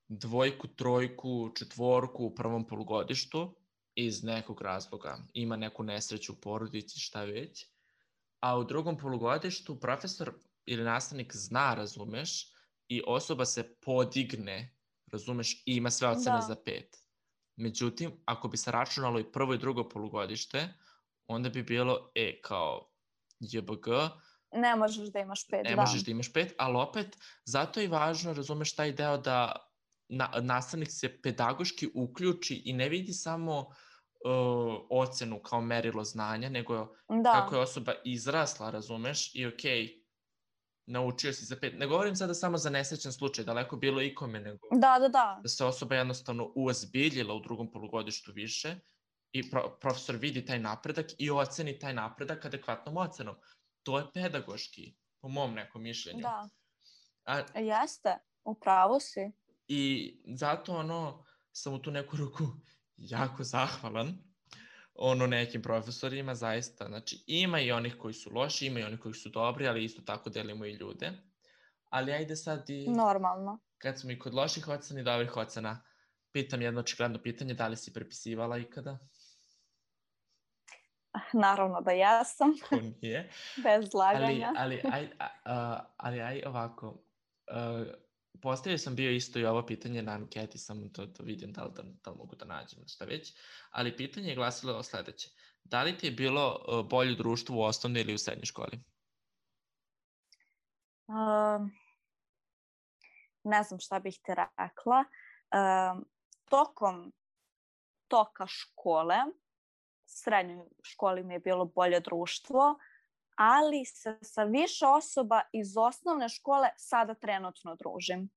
Speaker 1: dvojku, trojku, četvorku u prvom polugodištu iz nekog razloga. Ima neku nesreću u porodici, šta već. A u drugom polugodištu profesor ili nastavnik zna, razumeš, i osoba se podigne, razumeš, i ima sve ocene da. za pet. Međutim, ako bi se računalo i prvo i drugo polugodište, onda bi bilo, e, kao JBG,
Speaker 2: ne možeš da imaš pet,
Speaker 1: ne
Speaker 2: da.
Speaker 1: možeš da imaš pet, ali opet, zato je važno, razumeš, taj deo da na, nastavnik se pedagoški uključi i ne vidi samo uh, ocenu kao merilo znanja, nego da. kako je osoba izrasla, razumeš, i okej, okay, naučio si za pet. Ne govorim sada samo za nesrećan slučaj, daleko bilo ikome, nego
Speaker 2: da, da, da.
Speaker 1: da se osoba jednostavno uozbiljila u drugom polugodištu više i pro, profesor vidi taj napredak i oceni taj napredak adekvatnom ocenom. To je pedagoški, po mom nekom mišljenju.
Speaker 2: Da. A, Jeste, upravo si.
Speaker 1: I zato ono, sam u tu neku ruku jako zahvalan ono nekim profesorima, zaista. Znači, ima i onih koji su loši, ima i onih koji su dobri, ali isto tako delimo i ljude. Ali ajde sad i...
Speaker 2: Normalno.
Speaker 1: Kad smo i kod loših ocena i dobrih ocena, pitam jedno očigledno pitanje, da li si prepisivala ikada?
Speaker 2: Naravno da ja sam.
Speaker 1: Ko nije. [LAUGHS]
Speaker 2: Bez laganja.
Speaker 1: Ali, ali, aj, a, a, ali aj ovako, uh, postavio sam bio isto i ovo pitanje na anketi, samo to, to vidim da li, da, da li mogu da nađem šta već, ali pitanje je glasilo o sledeće. Da li ti je bilo uh, bolje društvo u osnovnoj ili u srednjoj školi?
Speaker 2: Um, ne znam šta bih te rekla. Um, tokom toka škole, srednjoj školi mi je bilo bolje društvo, ali se sa više osoba iz osnovne škole sada trenutno družim.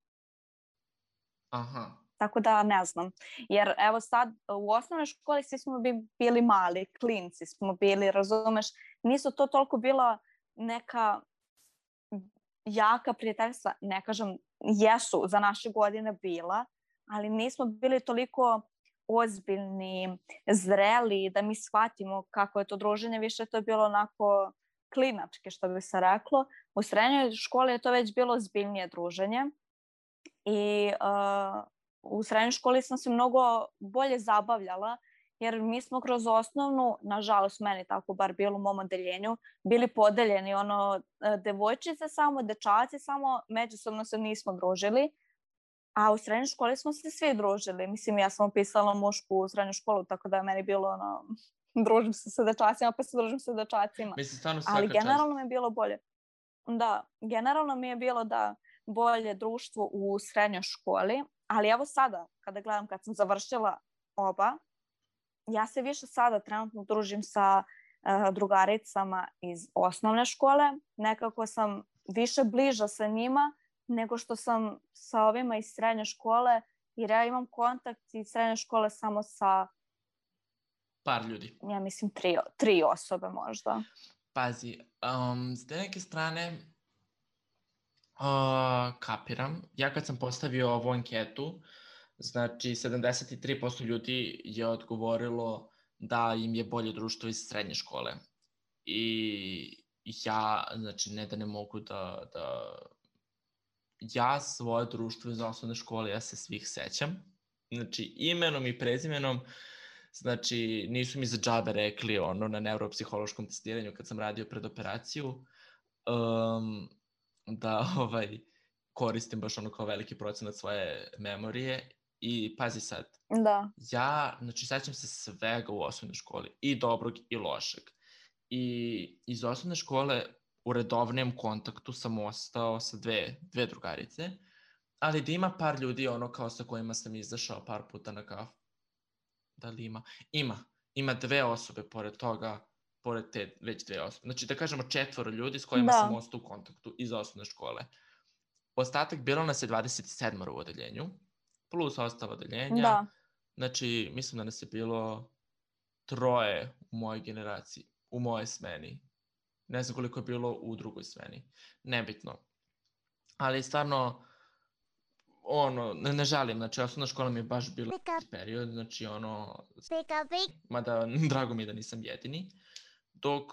Speaker 1: Aha.
Speaker 2: Tako da ne znam. Jer evo sad u osnovnoj školi svi smo bili mali, klinci smo bili, razumeš, nisu to toliko bila neka jaka prijateljstva, ne kažem, jesu za naše godine bila, ali nismo bili toliko ozbiljni, zreli, da mi shvatimo kako je to druženje, više to je bilo onako klinačke, što bi se reklo. U srednjoj školi je to već bilo zbiljnije druženje i uh, u srednjoj školi sam se mnogo bolje zabavljala jer mi smo kroz osnovnu, nažalost meni tako bar bilo u mom odeljenju, bili podeljeni ono devojčice samo, dečaci samo, međusobno se nismo družili. A u srednjoj školi smo se svi družili. Mislim, ja sam upisala mušku u srednju školu, tako da je meni bilo ono, [LAUGHS] družim se sa dečacima, pa se družim sa dečacima.
Speaker 1: Mislim, stvarno
Speaker 2: Ali generalno čast. mi je bilo bolje. Da, generalno mi je bilo da bolje društvo u srednjoj školi, ali evo sada, kada gledam kad sam završila oba, ja se više sada trenutno družim sa uh, drugaricama iz osnovne škole, nekako sam više bliža sa njima nego što sam sa ovima iz srednje škole, jer ja imam kontakt iz srednje škole samo sa
Speaker 1: par ljudi.
Speaker 2: Ja mislim tri, tri osobe možda.
Speaker 1: Pazi, um, s te neke strane uh, kapiram. Ja kad sam postavio ovu anketu, znači 73% ljudi je odgovorilo da im je bolje društvo iz srednje škole. I ja, znači, ne da ne mogu da, da... Ja svoje društvo iz osnovne škole, ja se svih sećam. Znači, imenom i prezimenom, Znači, nisu mi za džabe rekli ono na neuropsihološkom testiranju kad sam radio pred operaciju um, da [LAUGHS] ovaj, koristim baš ono kao veliki procenat svoje memorije i pazi sad.
Speaker 2: Da.
Speaker 1: Ja, znači, sećam se svega u osnovnoj školi, i dobrog i lošeg. I iz osnovne škole u redovnijem kontaktu sam ostao sa dve, dve drugarice, ali da ima par ljudi ono kao sa kojima sam izašao par puta na kafu da li ima? Ima. Ima dve osobe pored toga, pored te već dve osobe. Znači da kažemo četvoro ljudi s kojima da. sam ostao u kontaktu iz osnovne škole. Ostatak bilo nas je 27 u odeljenju, plus ostalo odeljenja. Da. Znači, mislim da nas je bilo troje u mojoj generaciji, u mojoj smeni. Ne znam koliko je bilo u drugoj smeni. Nebitno. Ali stvarno, ono, ne, ne žalim, znači osnovna škola mi je baš bila period, znači ono, mada [LAUGHS] drago mi je da nisam jedini, dok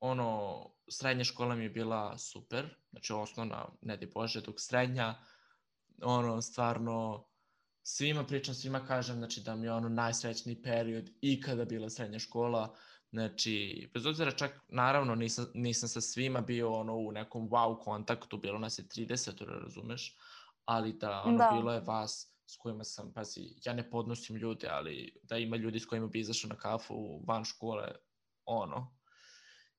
Speaker 1: ono, srednja škola mi je bila super, znači osnovna, ne di Bože, dok srednja, ono, stvarno, svima pričam, svima kažem, znači da mi je ono najsrećniji period ikada bila srednja škola, Znači, bez obzira čak, naravno, nisam, nisam sa svima bio ono u nekom wow kontaktu, bilo nas je 30, razumeš, ali da, ono, da. bilo je vas s kojima sam, pazi, ja ne podnosim ljude, ali da ima ljudi s kojima bi izašao na kafu van škole, ono.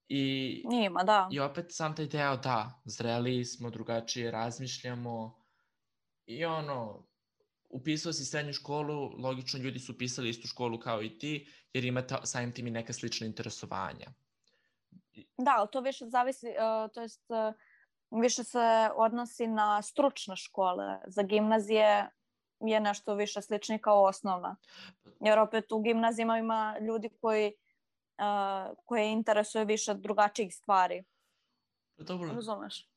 Speaker 1: I,
Speaker 2: Nima, da.
Speaker 1: I opet sam taj deo, da, zreli smo, drugačije razmišljamo i ono, upisao si srednju školu, logično ljudi su upisali istu školu kao i ti, jer imate samim tim i neka slična interesovanja.
Speaker 2: Da, ali to više zavisi, uh, to jest uh, više se odnosi na stručne škole. Za gimnazije je nešto više slični kao osnovna. Jer opet u gimnazijama ima ljudi koji uh, koje interesuje više drugačijih stvari.
Speaker 1: Dobro.
Speaker 2: Razumeš?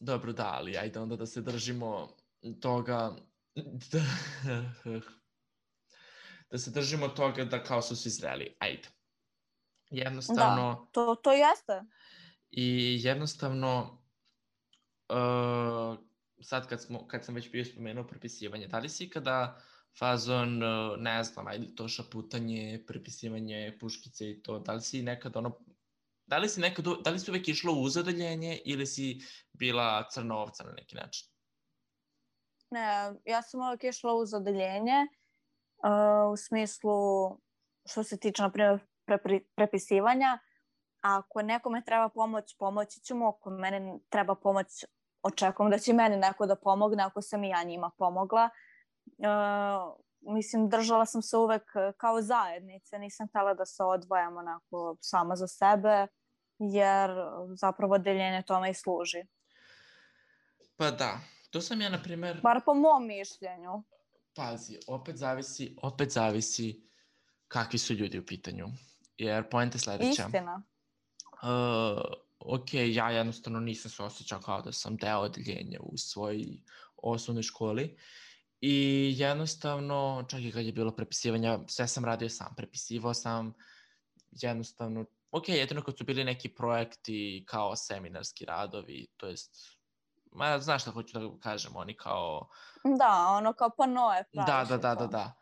Speaker 1: Dobro, da, ali ajde onda da se držimo toga da, da se držimo toga da kao su svi zreli. Ajde. Jednostavno...
Speaker 2: Da, to, to jeste.
Speaker 1: I jednostavno uh, sad kad, smo, kad sam već bio spomenuo prepisivanje, da li si kada fazon, uh, ne znam, ajde to šaputanje, prepisivanje puškice i to, da li si nekad ono, da li si nekad, da li si uvek išla u uzadeljenje ili si bila crna ovca na neki način?
Speaker 2: Ne, ja sam uvek išla u zadeljenje uh, u smislu što se tiče, na primjer, pre, pre, prepisivanja. Ako nekome treba pomoć, pomoći ćemo. Ako mene treba pomoć, očekujem da će meni neko da pomogne ako sam i ja njima pomogla. Uh, mislim, držala sam se uvek kao zajednice. Nisam htela da se odvojam onako sama za sebe, jer zapravo deljenje tome i služi.
Speaker 1: Pa da, To sam ja, na primer...
Speaker 2: Bar po mom mišljenju.
Speaker 1: Pazi, opet zavisi, opet zavisi kakvi su ljudi u pitanju. Jer pojenta je sledeća.
Speaker 2: Istina.
Speaker 1: Uh, ok, ja jednostavno nisam se osjećao kao da sam deo odeljenja u svojoj osnovnoj školi. I jednostavno, čak i kad je bilo prepisivanja, sve sam radio sam. Prepisivao sam jednostavno, ok, jedino kad su bili neki projekti kao seminarski radovi, to jest ma, znaš šta hoću da kažem, oni kao...
Speaker 2: Da, ono kao panoje
Speaker 1: Da, da, da, da, da.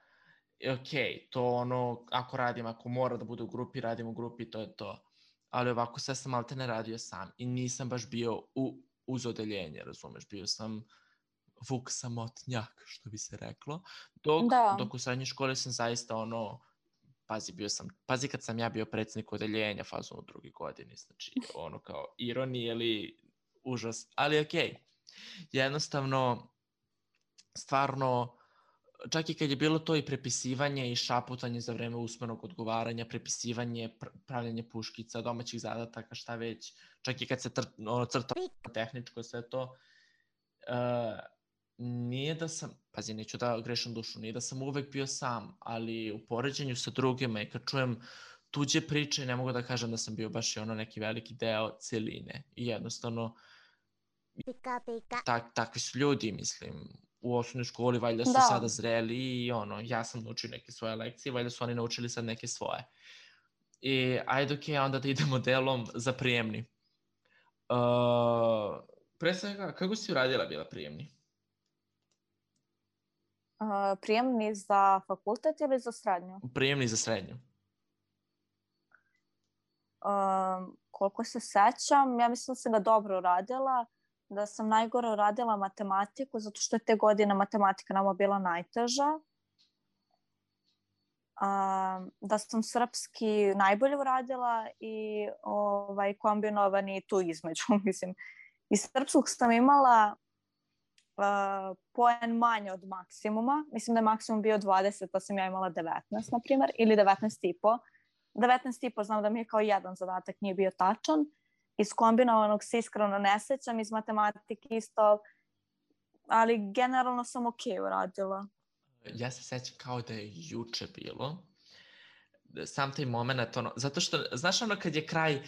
Speaker 1: Ok, to ono, ako radim, ako mora da bude u grupi, radim u grupi, to je to. Ali ovako sve sam malte ne radio sam i nisam baš bio u, uz odeljenje, razumeš, bio sam vuk samotnjak, što bi se reklo. Dok, da. dok u srednjoj školi sam zaista ono, pazi, bio sam, pazi kad sam ja bio predsednik odeljenja fazu u drugi godini, znači ono kao ironije ili užas, ali okej. Okay. Jednostavno, stvarno, čak i kad je bilo to i prepisivanje i šaputanje za vreme usmenog odgovaranja, prepisivanje, pr pravljanje puškica, domaćih zadataka, šta već, čak i kad se tr ono, crta tehničko sve to, uh, nije da sam, pazi, neću da grešam dušu, nije da sam uvek bio sam, ali u poređenju sa drugima i kad čujem tuđe priče, ne mogu da kažem da sam bio baš i ono neki veliki deo celine. I jednostavno, Pika, pika. Tak, takvi su ljudi, mislim, u osnovnoj školi valjda su da. sada zreli i ono, ja sam naučio neke svoje lekcije, valjda su oni naučili sad neke svoje. I ajde ok, onda da idemo delom za prijemni. Uh, pre svega, kako si uradila bila prijemni?
Speaker 2: Uh, prijemni za fakultet ili za srednju?
Speaker 1: Prijemni za srednju.
Speaker 2: Uh, koliko se sećam, ja mislim da sam ga dobro uradila da sam najgore radila matematiku zato što je te godine matematika nama bila najteža. A, da sam srpski najbolje uradila i ovaj, kombinovani tu između. [LAUGHS] Mislim, iz srpskog sam imala uh, poen manje od maksimuma. Mislim da je maksimum bio 20, pa sam ja imala 19, na primjer, ili 19 i po. 19 i po znam da mi je kao jedan zadatak nije bio tačan iz kombinovanog se iskreno ne sećam, iz matematike isto, ali generalno sam ok uradila.
Speaker 1: Ja se sećam kao da je juče bilo. sam taj moment, ono, zato što, znaš ono kad je kraj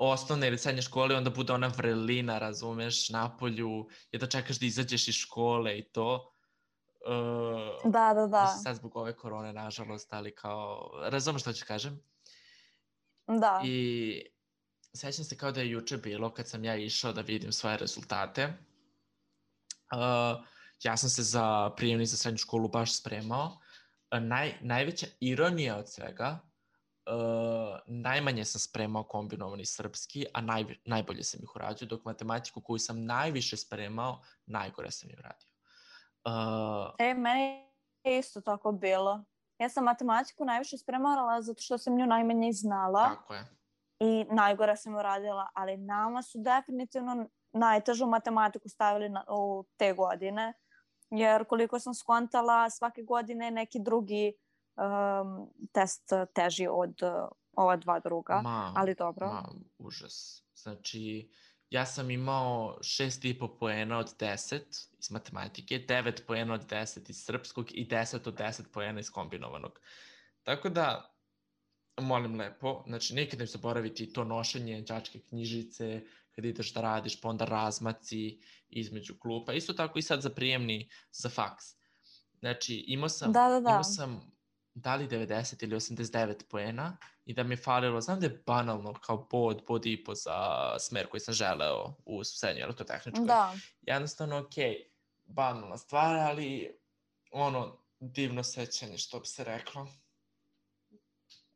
Speaker 1: osnovne ili srednje škole, onda bude ona vrelina, razumeš, napolju, je da čekaš da izađeš iz škole i to.
Speaker 2: Uh, da, da, da.
Speaker 1: Sad zbog ove korone, nažalost, ali kao, razumeš što ću kažem?
Speaker 2: Da.
Speaker 1: I sećam se kao da je juče bilo kad sam ja išao da vidim svoje rezultate. Uh, ja sam se za prijemni za srednju školu baš spremao. Uh, naj, najveća ironija od svega, uh, najmanje sam spremao kombinovani srpski, a naj, najbolje sam ih uradio, dok matematiku koju sam najviše spremao, najgore sam ih uradio.
Speaker 2: Uh, e, meni je isto tako bilo. Ja sam matematiku najviše spremala zato što sam nju najmanje znala.
Speaker 1: Tako je.
Speaker 2: I najgore sam uradila, ali nama su definitivno najtežu matematiku stavili na, u te godine, jer koliko sam skontala, svake godine neki drugi um, test teži od uh, ova dva druga, ma, ali dobro.
Speaker 1: Ma, užas. Znači, ja sam imao 6,5 poena od 10 iz matematike, 9 poena od 10 iz srpskog i 10 od 10 poena iz kombinovanog. Tako da, molim lepo, znači nikad ne zaboraviti to nošenje đačke knjižice, kada ideš da radiš, pa onda razmaci između klupa. Isto tako i sad za prijemni, za faks. Znači, imao sam,
Speaker 2: da, da, da.
Speaker 1: imao sam da li 90 ili 89 poena i da mi je falilo, znam da je banalno kao bod, bod i po za smer koji sam želeo u srednjoj elektrotehničkoj.
Speaker 2: Da.
Speaker 1: Jednostavno, ok, banalna stvar, ali ono, divno sećanje, što bi se reklo.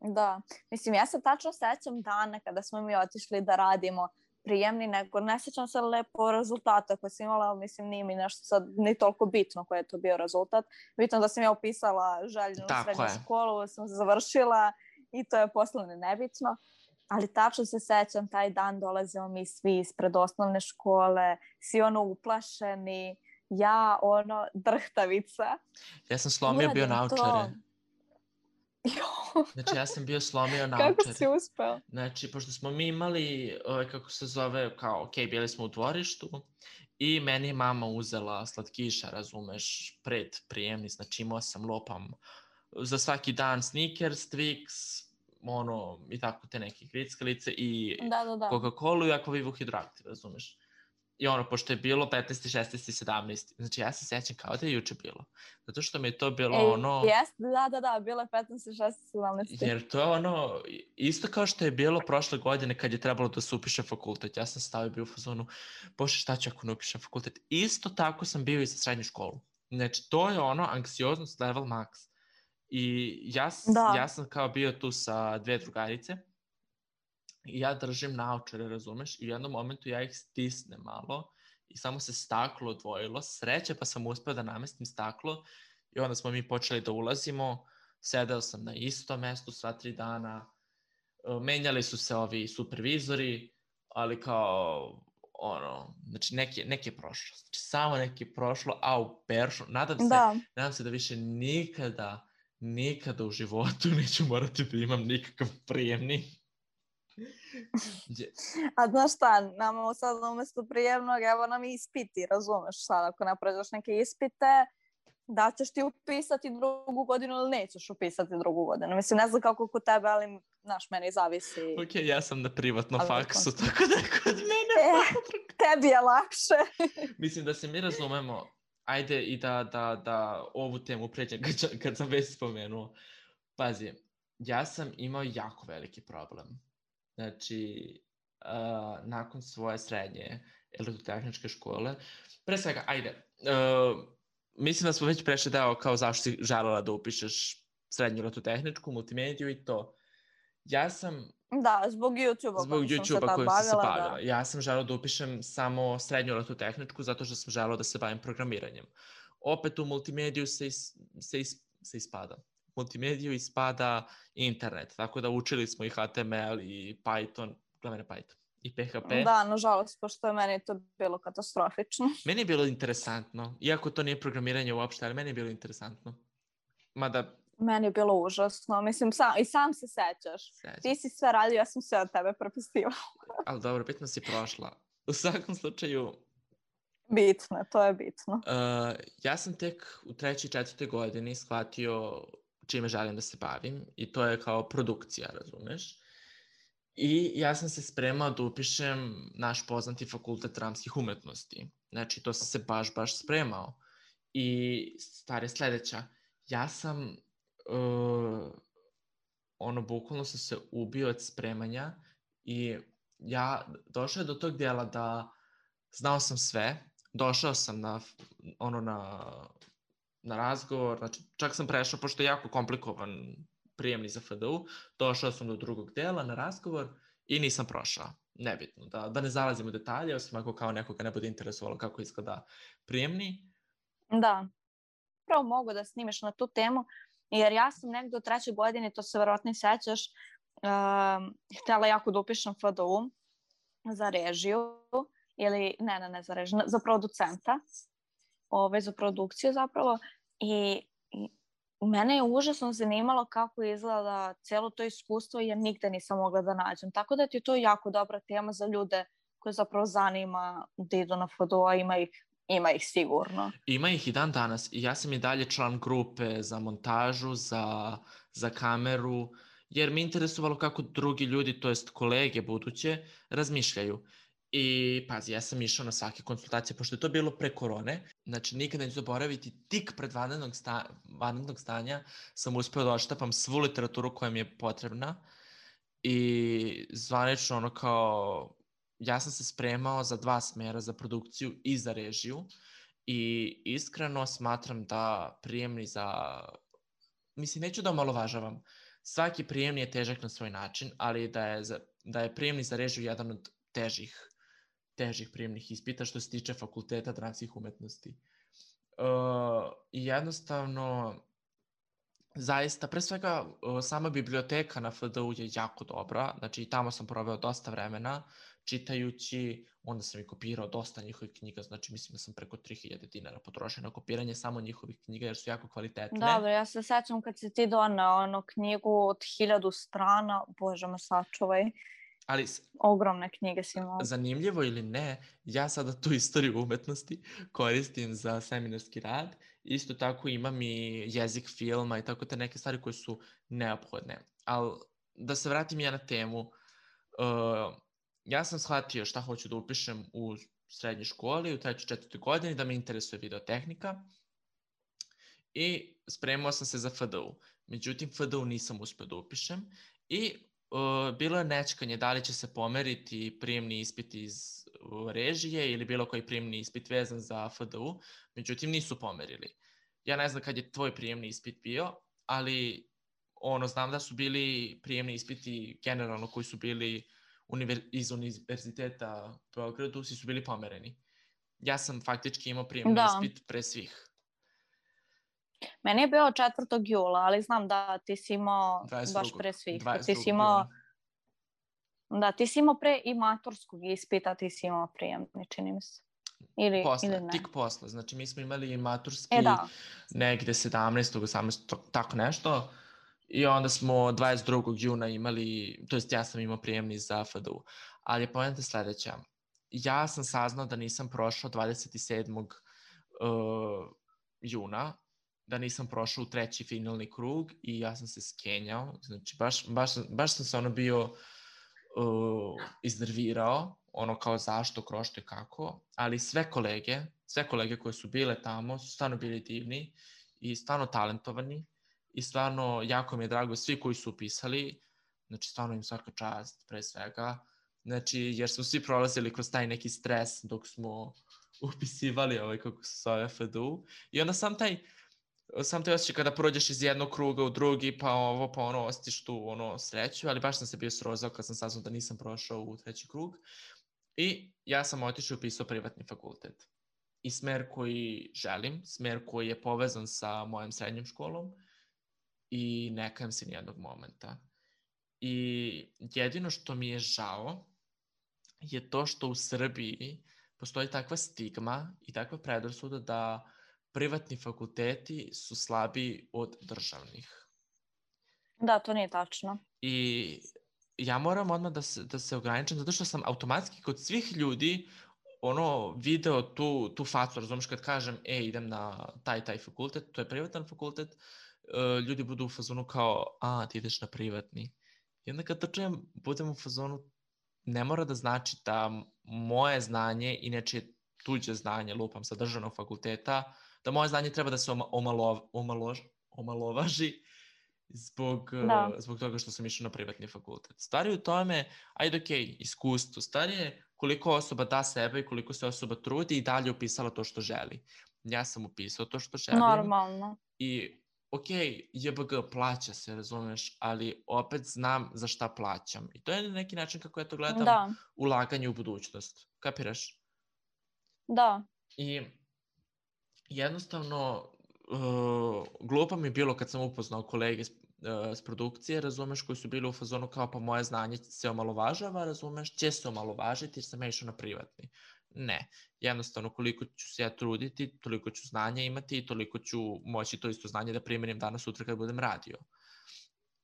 Speaker 2: Da, mislim, ja se tačno sećam dana kada smo mi otišli da radimo prijemni, nego ne sećam se lepo rezultata koje sam imala, mislim nije mi nešto sad ni toliko bitno koji je to bio rezultat. Bitno da sam ja upisala željenu srednju je. školu, sam završila i to je poslane nebitno. Ali tačno se sećam, taj dan dolazimo mi svi ispred osnovne škole, svi ono uplašeni, ja ono drhtavica.
Speaker 1: Ja sam slomio bio naučare. Znači ja sam bio slomio naučare. [LAUGHS]
Speaker 2: Kako si uspeo?
Speaker 1: Znači, pošto smo mi imali, ovaj, kako se zove, kao, ok, bili smo u dvorištu i meni je mama uzela slatkiša, razumeš, pred prijemni, znači imao sam lopam za svaki dan Snickers, Twix, ono, i tako te neke grickalice i
Speaker 2: da, da, da.
Speaker 1: Coca-Cola i akvavivu hidroaktiv, razumeš? I ono, pošto je bilo 15. 16. 17. Znači, ja se sećam kao da je juče bilo. Zato što mi je to bilo Ej, ono...
Speaker 2: Jes, da, da, da, bilo je 15. 16. 17.
Speaker 1: Jer to je ono, isto kao što je bilo prošle godine kad je trebalo da se upiše fakultet. Ja sam stavio bio u fazonu, bože, šta ću ako ne upišem fakultet? Isto tako sam bio i za srednju školu. Znači, to je ono, anksioznost level max. I ja, da. ja sam kao bio tu sa dve drugarice i ja držim naočare, razumeš, i u jednom momentu ja ih stisnem malo i samo se staklo odvojilo, sreće pa sam uspeo da namestim staklo i onda smo mi počeli da ulazimo, sedeo sam na isto mesto sva tri dana, e, menjali su se ovi supervizori, ali kao ono, znači neki je prošlo, znači samo neki je prošlo, a u peršu, nadam se, da. nadam se da više nikada, nikada u životu neću morati da imam nikakav prijemni
Speaker 2: A znaš šta, nama sad umesto prijemnog, evo nam ispiti, razumeš sad, ako napraviš neke ispite, da ćeš ti upisati drugu godinu ili nećeš upisati drugu godinu. Mislim, ne znam kako kod tebe, ali, znaš, meni zavisi.
Speaker 1: Ok, ja sam na privatnom ali faksu, tako da kod mene...
Speaker 2: E, [LAUGHS] [LAUGHS] tebi je lakše. [LAUGHS]
Speaker 1: Mislim da se mi razumemo, ajde i da, da, da ovu temu pređem kad, kad sam već spomenuo. Pazi, ja sam imao jako veliki problem znači, uh, nakon svoje srednje elektrotehničke škole, pre svega, ajde, uh, mislim da smo već prešli deo kao zašto si želela da upišeš srednju elektrotehničku, multimediju i to. Ja sam...
Speaker 2: Da, zbog YouTube-a
Speaker 1: zbog YouTube-a koji sam se bavila. Da. Ja sam želela da upišem samo srednju elektrotehničku zato što sam želela da se bavim programiranjem. Opet u multimediju se, is, se, is, se ispada multimediju i spada internet. Tako da učili smo i HTML i Python, glavne Python i PHP.
Speaker 2: Da, nažalost, pošto je meni to bilo katastrofično. [LAUGHS]
Speaker 1: Meni je bilo interesantno, iako to nije programiranje uopšte, ali meni je bilo interesantno. Mada...
Speaker 2: Meni je bilo užasno, mislim, sam, i sam se sećaš. Sećam. Ti si sve radio, ja sam sve od tebe propisivala. [LAUGHS]
Speaker 1: ali dobro, bitno si prošla. U svakom slučaju...
Speaker 2: Bitno, to je bitno.
Speaker 1: Uh, ja sam tek u trećoj četvrtoj godini shvatio čime želim da se bavim i to je kao produkcija, razumeš? I ja sam se spremao da upišem naš poznati fakultet dramskih umetnosti. Znači, to sam se baš, baš spremao. I stvar je sledeća. Ja sam, uh, ono, bukvalno sam se ubio od spremanja i ja došao do tog dijela da znao sam sve, došao sam na, ono, na, na razgovor, znači čak sam prešao, pošto je jako komplikovan prijemni za FDU, došao sam do drugog dela na razgovor i nisam prošao. Nebitno, da, da ne zalazim u detalje, osim ako kao nekoga ne bude interesovalo kako izgleda prijemni.
Speaker 2: Da, pravo mogu da snimeš na tu temu, jer ja sam negde u trećoj godini, to se verovatno sećaš, uh, htela jako da upišem FDU za režiju, ili ne, ne, ne za režiju, za producenta, ovaj, za produkciju zapravo, i, mene je užasno zanimalo kako izgleda celo to iskustvo jer nigde nisam mogla da nađem. Tako da ti je to jako dobra tema za ljude koje zapravo zanima da idu na FDU, a ima ih Ima ih sigurno.
Speaker 1: Ima ih i dan danas. Ja sam i dalje član grupe za montažu, za, za kameru, jer mi interesovalo kako drugi ljudi, to jest kolege buduće, razmišljaju. I pazi, ja sam išao na svake konsultacije, pošto je to bilo pre korone, znači nikada neću zaboraviti, tik pred vanrednog, sta, vanrednog stanja sam uspeo da oštapam svu literaturu koja mi je potrebna. I zvanično ono kao, ja sam se spremao za dva smera, za produkciju i za režiju. I iskreno smatram da prijemni za, mislim neću da omalovažavam, svaki prijemni je težak na svoj način, ali da je, za, da je prijemni za režiju jedan od težih težih prijemnih ispita što se tiče fakulteta dramskih umetnosti. Uh, I jednostavno, zaista, pre svega, uh, sama biblioteka na FDU je jako dobra, znači tamo sam proveo dosta vremena čitajući, onda sam i kopirao dosta njihovih knjiga, znači mislim da sam preko 3000 dinara potrošio na kopiranje samo njihovih knjiga jer su jako kvalitetne.
Speaker 2: Dobro, ja se sećam kad si ti donao ono knjigu od hiljadu strana, bože me sačuvaj.
Speaker 1: Ali
Speaker 2: ogromne knjige si imao.
Speaker 1: Zanimljivo ili ne, ja sada tu istoriju umetnosti koristim za seminarski rad. Isto tako imam i jezik filma i tako te neke stvari koje su neophodne. Ali da se vratim ja na temu, uh, ja sam shvatio šta hoću da upišem u srednjoj školi, u trećoj četvrtoj godini, da me interesuje videotehnika i spremao sam se za FDU. Međutim, FDU nisam uspeo da upišem i uh, bilo je nečkanje da li će se pomeriti prijemni ispit iz režije ili bilo koji prijemni ispit vezan za FDU, međutim nisu pomerili. Ja ne znam kad je tvoj prijemni ispit bio, ali ono, znam da su bili prijemni ispiti generalno koji su bili univer, iz univerziteta u Beogradu, svi su bili pomereni. Ja sam faktički imao prijemni da. ispit pre svih.
Speaker 2: Meni je bio 4. jula, ali znam da ti si imao 22. baš pre svih. Ti si imao, da, ti si imao pre i maturskog ispita, ti si imao prijemni, čini mi se. Ili,
Speaker 1: posle,
Speaker 2: ili ne.
Speaker 1: tik posle. Znači, mi smo imali maturski e, da. negde 17. 18. tako nešto. I onda smo 22. juna imali, to jest ja sam imao prijemni za FDU. Ali je pojenta sledeća. Ja sam saznao da nisam prošao 27. Uh, juna, da nisam prošao u treći finalni krug i ja sam se skenjao, znači baš, baš, baš sam se ono bio uh, iznervirao, ono kao zašto, krošto i kako, ali sve kolege, sve kolege koje su bile tamo su stvarno bili divni i stvarno talentovani i stvarno jako mi je drago svi koji su upisali, znači stvarno im svaka čast pre svega, znači jer smo svi prolazili kroz taj neki stres dok smo [LAUGHS] upisivali ovaj kako se zove FDU i onda sam taj sam te osjećaj kada prođeš iz jednog kruga u drugi, pa ovo, pa ono, osjetiš tu ono, sreću, ali baš sam se bio srozao kad sam saznao da nisam prošao u treći krug. I ja sam otišao i upisao privatni fakultet. I smer koji želim, smer koji je povezan sa mojom srednjom školom i ne kajem se nijednog momenta. I jedino što mi je žao je to što u Srbiji postoji takva stigma i takva predrasuda da privatni fakulteti su slabiji od državnih.
Speaker 2: Da, to nije tačno.
Speaker 1: I ja moram odmah da se, da se ograničam, zato što sam automatski kod svih ljudi ono video tu, tu facu, razumiješ kad kažem, e, idem na taj, taj fakultet, to je privatan fakultet, uh, ljudi budu u fazonu kao, a, ti ideš na privatni. I onda kad to čujem, budem u fazonu, ne mora da znači da moje znanje, inače tuđe znanje, lupam sa državnog fakulteta, da moje znanje treba da se omalo, omalo, omalovaži zbog, da. zbog toga što sam išao na privatni fakultet. Stvari u tome, ajde ok, iskustvo. Stvari je koliko osoba da sebe i koliko se osoba trudi i dalje upisala to što želi. Ja sam upisao to što želim.
Speaker 2: Normalno.
Speaker 1: I ok, JBG plaća se, razumeš, ali opet znam za šta plaćam. I to je na neki način kako ja to gledam da. ulaganje u budućnost. Kapiraš?
Speaker 2: Da.
Speaker 1: I jednostavno uh, glupo mi je bilo kad sam upoznao kolege s, uh, s produkcije, razumeš, koji su bili u fazonu kao pa moje znanje se omalovažava, razumeš, će se omalovažiti jer sam ja išao na privatni. Ne, jednostavno koliko ću se ja truditi, toliko ću znanja imati i toliko ću moći to isto znanje da primenim danas sutra kad budem radio.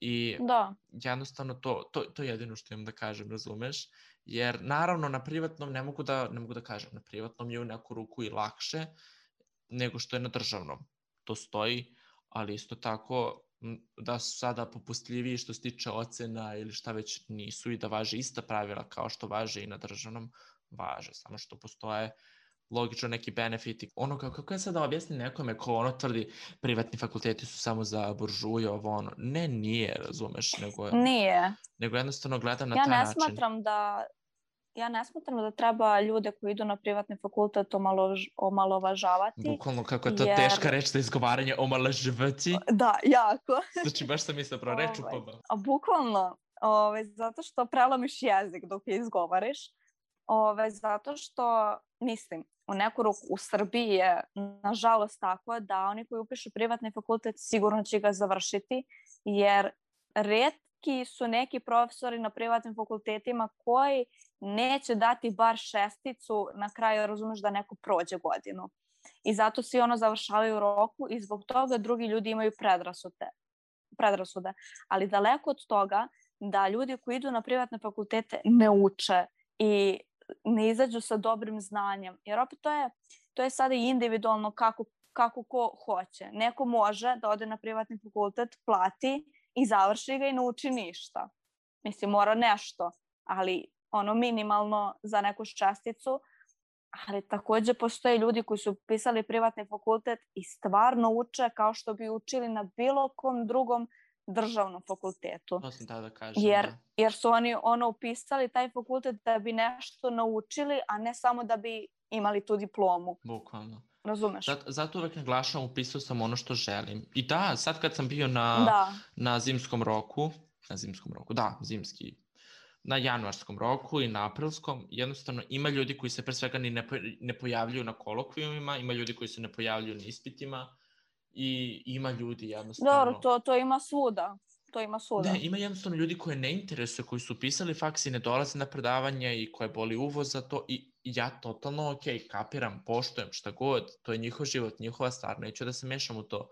Speaker 1: I
Speaker 2: da.
Speaker 1: jednostavno to, to, to je jedino što imam da kažem, razumeš? Jer naravno na privatnom ne mogu da, ne mogu da kažem, na privatnom je u neku ruku i lakše nego što je na državnom. To stoji, ali isto tako da su sada popustljiviji što se tiče ocena ili šta već nisu i da važe ista pravila kao što važe i na državnom, važe, samo što postoje logično neki benefiti. Ono kako, kako ja sada da objasnim nekome ko ono tvrdi privatni fakulteti su samo za buržuje, ovo ono. Ne, nije, razumeš, nego,
Speaker 2: nije.
Speaker 1: nego jednostavno gledam na
Speaker 2: ja
Speaker 1: taj način.
Speaker 2: Ja ne smatram da ja ne smatram da treba ljude koji idu na privatni fakultet omalož, omalovažavati.
Speaker 1: Bukvalno kako je to jer... teška reč za izgovaranje omalovažavati. [LAUGHS]
Speaker 2: Da, jako. [LAUGHS]
Speaker 1: Znači baš sam mislila pro reču ovaj, pa.
Speaker 2: A bukvalno, ovaj, zato što prelomiš jezik dok je izgovariš. Ove, zato što, mislim, u neku ruku u Srbiji je nažalost tako da oni koji upišu privatni fakultet sigurno će ga završiti, jer redki su neki profesori na privatnim fakultetima koji neće dati bar šesticu na kraju, razumeš da neko prođe godinu. I zato svi ono završavaju u roku i zbog toga drugi ljudi imaju predrasude. predrasude. Ali daleko od toga da ljudi koji idu na privatne fakultete ne uče i ne izađu sa dobrim znanjem. Jer opet to je, to je sada individualno kako, kako ko hoće. Neko može da ode na privatni fakultet, plati i završi ga i nauči ništa. Mislim, mora nešto, ali ono minimalno za neku ščasticu, ali takođe postoje ljudi koji su pisali privatni fakultet i stvarno uče kao što bi učili na bilo kom drugom državnom fakultetu.
Speaker 1: To sam tada da kažem.
Speaker 2: Jer, da. jer su oni ono upisali taj fakultet da bi nešto naučili, a ne samo da bi imali tu diplomu.
Speaker 1: Bukvalno.
Speaker 2: Razumeš?
Speaker 1: Zato, zato uvek naglašavam, upisao sam ono što želim. I da, sad kad sam bio na, da. na zimskom roku, na zimskom roku, da, zimski, na januarskom roku i na aprilskom, jednostavno ima ljudi koji se pre svega ni ne, ne pojavljuju na kolokvijumima, ima ljudi koji se ne pojavljuju na ispitima, i ima ljudi jednostavno...
Speaker 2: Dobro, to, to ima svuda. To ima svuda.
Speaker 1: Ne, ima jednostavno ljudi koje ne interesuje, koji su pisali faks i ne dolaze na predavanje i koje boli uvoz za to i ja totalno, ok, kapiram, poštojem šta god, to je njihov život, njihova stvar, neću da se mešam u to.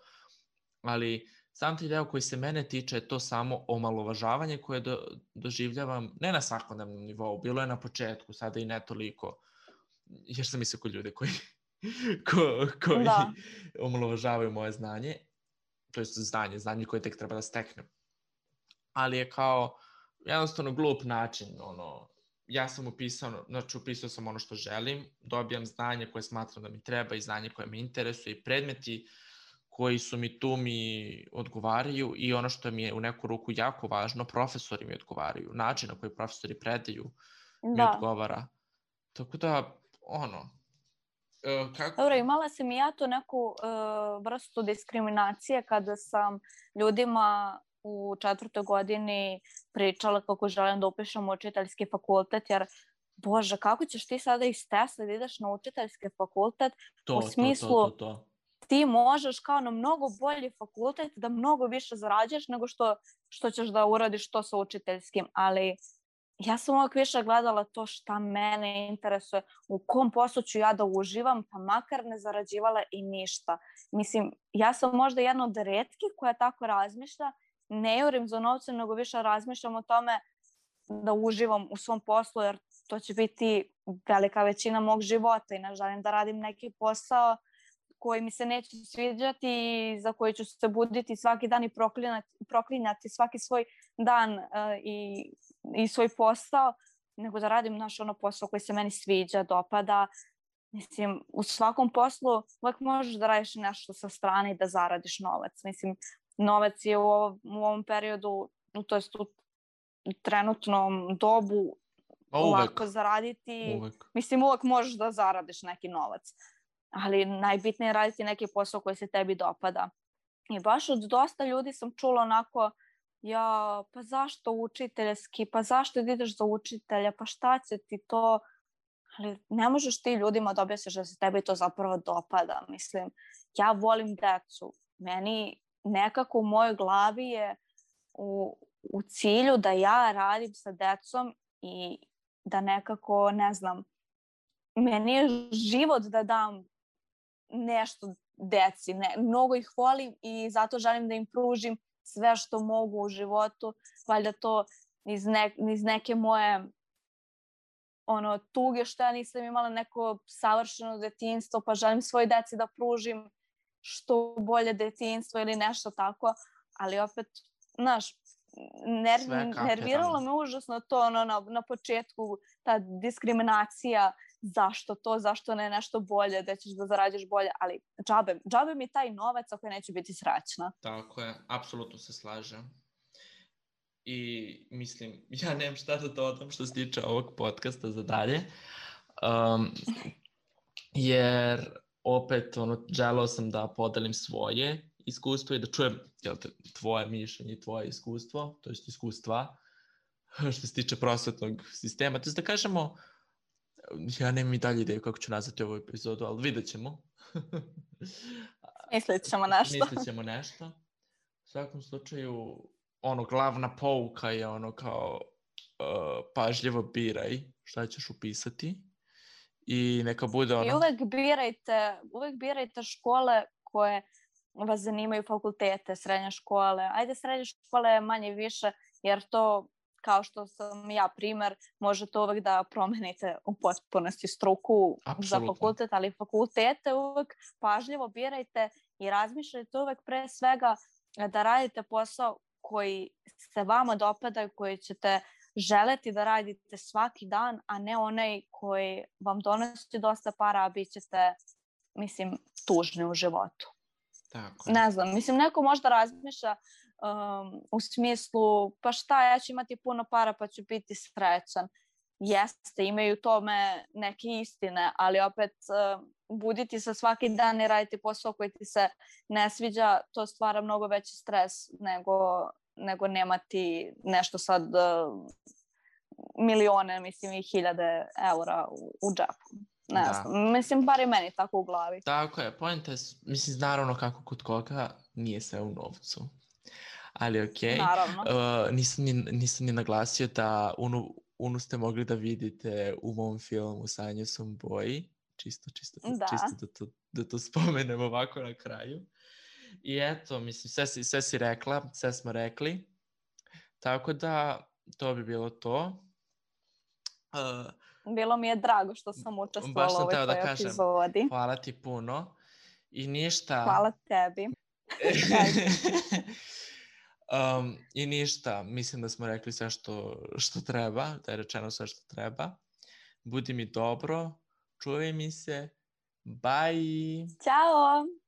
Speaker 1: Ali sam ti deo koji se mene tiče je to samo omalovažavanje koje do, doživljavam, ne na svakodnevnom nivou, bilo je na početku, sada i ne toliko, jer sam mislio kod ljude koji [LAUGHS] ko, koji da. omalovažavaju moje znanje, to je znanje, znanje koje tek treba da steknem. Ali je kao jednostavno glup način, ono, ja sam upisao, znači upisao sam ono što želim, dobijam znanje koje smatram da mi treba i znanje koje me interesuje i predmeti koji su mi tu mi odgovaraju i ono što mi je u neku ruku jako važno, profesori mi odgovaraju, način na koji profesori predaju da. mi odgovara. Tako da, ono,
Speaker 2: Uh, kako? Dobro, imala sam i ja to neku uh, vrstu diskriminacije kada sam ljudima u četvrtoj godini pričala kako želim da upišem učiteljski fakultet, jer Bože, kako ćeš ti sada iz Tesla da ideš na učiteljski fakultet to, u smislu to, to, to, to. Ti možeš kao na mnogo bolji fakultet da mnogo više zarađaš nego što, što ćeš da uradiš to sa učiteljskim, ali ja sam uvijek više gledala to šta mene interesuje, u kom poslu ću ja da uživam, pa makar ne zarađivala i ništa. Mislim, ja sam možda jedna od redkih koja tako razmišlja, ne jurim za novce, nego više razmišljam o tome da uživam u svom poslu, jer to će biti velika većina mog života i ne želim da radim neki posao koji mi se neće sviđati i za koji ću se buditi svaki dan i proklinati, proklinjati svaki svoj dan uh, i, i svoj posao, nego da radim naš ono posao koji se meni sviđa, dopada. Mislim, u svakom poslu uvek možeš da radiš nešto sa strane i da zaradiš novac. Mislim, novac je u ovom, u ovom periodu, to jest u trenutnom dobu lako zaraditi.
Speaker 1: Uvek.
Speaker 2: Mislim, uvek možeš da zaradiš neki novac. Ali najbitnije je raditi neki posao koji se tebi dopada. I baš od dosta ljudi sam čula onako, ja, pa zašto učiteljski, pa zašto ideš za učitelja, pa šta će ti to? Ali ne možeš ti ljudima da objasniš da se tebi to zapravo dopada. Mislim, ja volim decu. Meni nekako u mojoj glavi je u, u cilju da ja radim sa decom i da nekako, ne znam, meni je život da dam nešto deci. Ne, mnogo ih volim i zato želim da im pružim sve što mogu u životu. Valjda to iz, ne, iz neke moje ono, tuge što ja nisam imala neko savršeno detinstvo, pa želim svoj deci da pružim što bolje detinstvo ili nešto tako, ali opet, znaš, ner, nerviralo me užasno to ono, na, na početku, ta diskriminacija, zašto to, zašto ne nešto bolje, da ćeš da zarađaš bolje, ali džabe, džabe mi taj novac ako neću biti srećna.
Speaker 1: Tako je, apsolutno se slažem. I mislim, [LAUGHS] ja nemam šta da dodam što se tiče ovog podcasta za dalje. Um, jer opet ono, želeo sam da podelim svoje iskustvo i da čujem jel te, tvoje mišljenje i tvoje iskustvo, to je iskustva [LAUGHS] što se tiče prosvetnog sistema. To je da kažemo, ja nemam i dalje ideju kako ću nazvati ovu epizodu, ali vidjet ćemo. [LAUGHS]
Speaker 2: Mislit ćemo nešto.
Speaker 1: Mislit ćemo nešto. U svakom slučaju, ono, glavna pouka je ono kao uh, pažljivo biraj šta ćeš upisati i neka bude ono...
Speaker 2: I uvek birajte, uvek birajte škole koje vas zanimaju fakultete, srednje škole. Ajde srednje škole manje više, jer to kao što sam ja primer, možete uvek da promenite u potpunosti struku Absolutno. za fakultet, ali fakultete uvek pažljivo birajte i razmišljajte uvek pre svega da radite posao koji se vama dopada i koji ćete želeti da radite svaki dan, a ne onaj koji vam donosi dosta para, a bit ćete, mislim, tužni u životu.
Speaker 1: Tako.
Speaker 2: Ne znam, mislim, neko možda razmišlja um, u smislu, pa šta, ja ću imati puno para pa ću biti srećan. Jeste, imaju tome neke istine, ali opet uh, buditi se svaki dan i raditi posao koji ti se ne sviđa, to stvara mnogo veći stres nego, nego nemati nešto sad uh, milione, mislim i hiljade eura u, u džepu. Ne da. znam, mislim, bar i meni tako u glavi.
Speaker 1: Tako je, pojenta je, mislim, naravno kako kod koga nije sve u novcu. Ali okay.
Speaker 2: Naravno.
Speaker 1: Uh, nisam, ni, nisam ni naglasio da Unu, Unu ste mogli da vidite u mom filmu Sanje sam boji. Čisto, čisto, da. čisto da, to, da to spomenem ovako na kraju. I eto, mislim, sve, si, sve si rekla, sve smo rekli. Tako da, to bi bilo to.
Speaker 2: Uh, Bilo mi je drago što sam učestvovala u ovoj da tvojoj kažem, epizodi.
Speaker 1: Hvala ti puno. I ništa...
Speaker 2: Hvala tebi. [LAUGHS] [LAUGHS]
Speaker 1: um, I ništa, mislim da smo rekli sve što, što treba, da je rečeno sve što treba. Budi mi dobro, čuvaj mi se, bye!
Speaker 2: Ćao!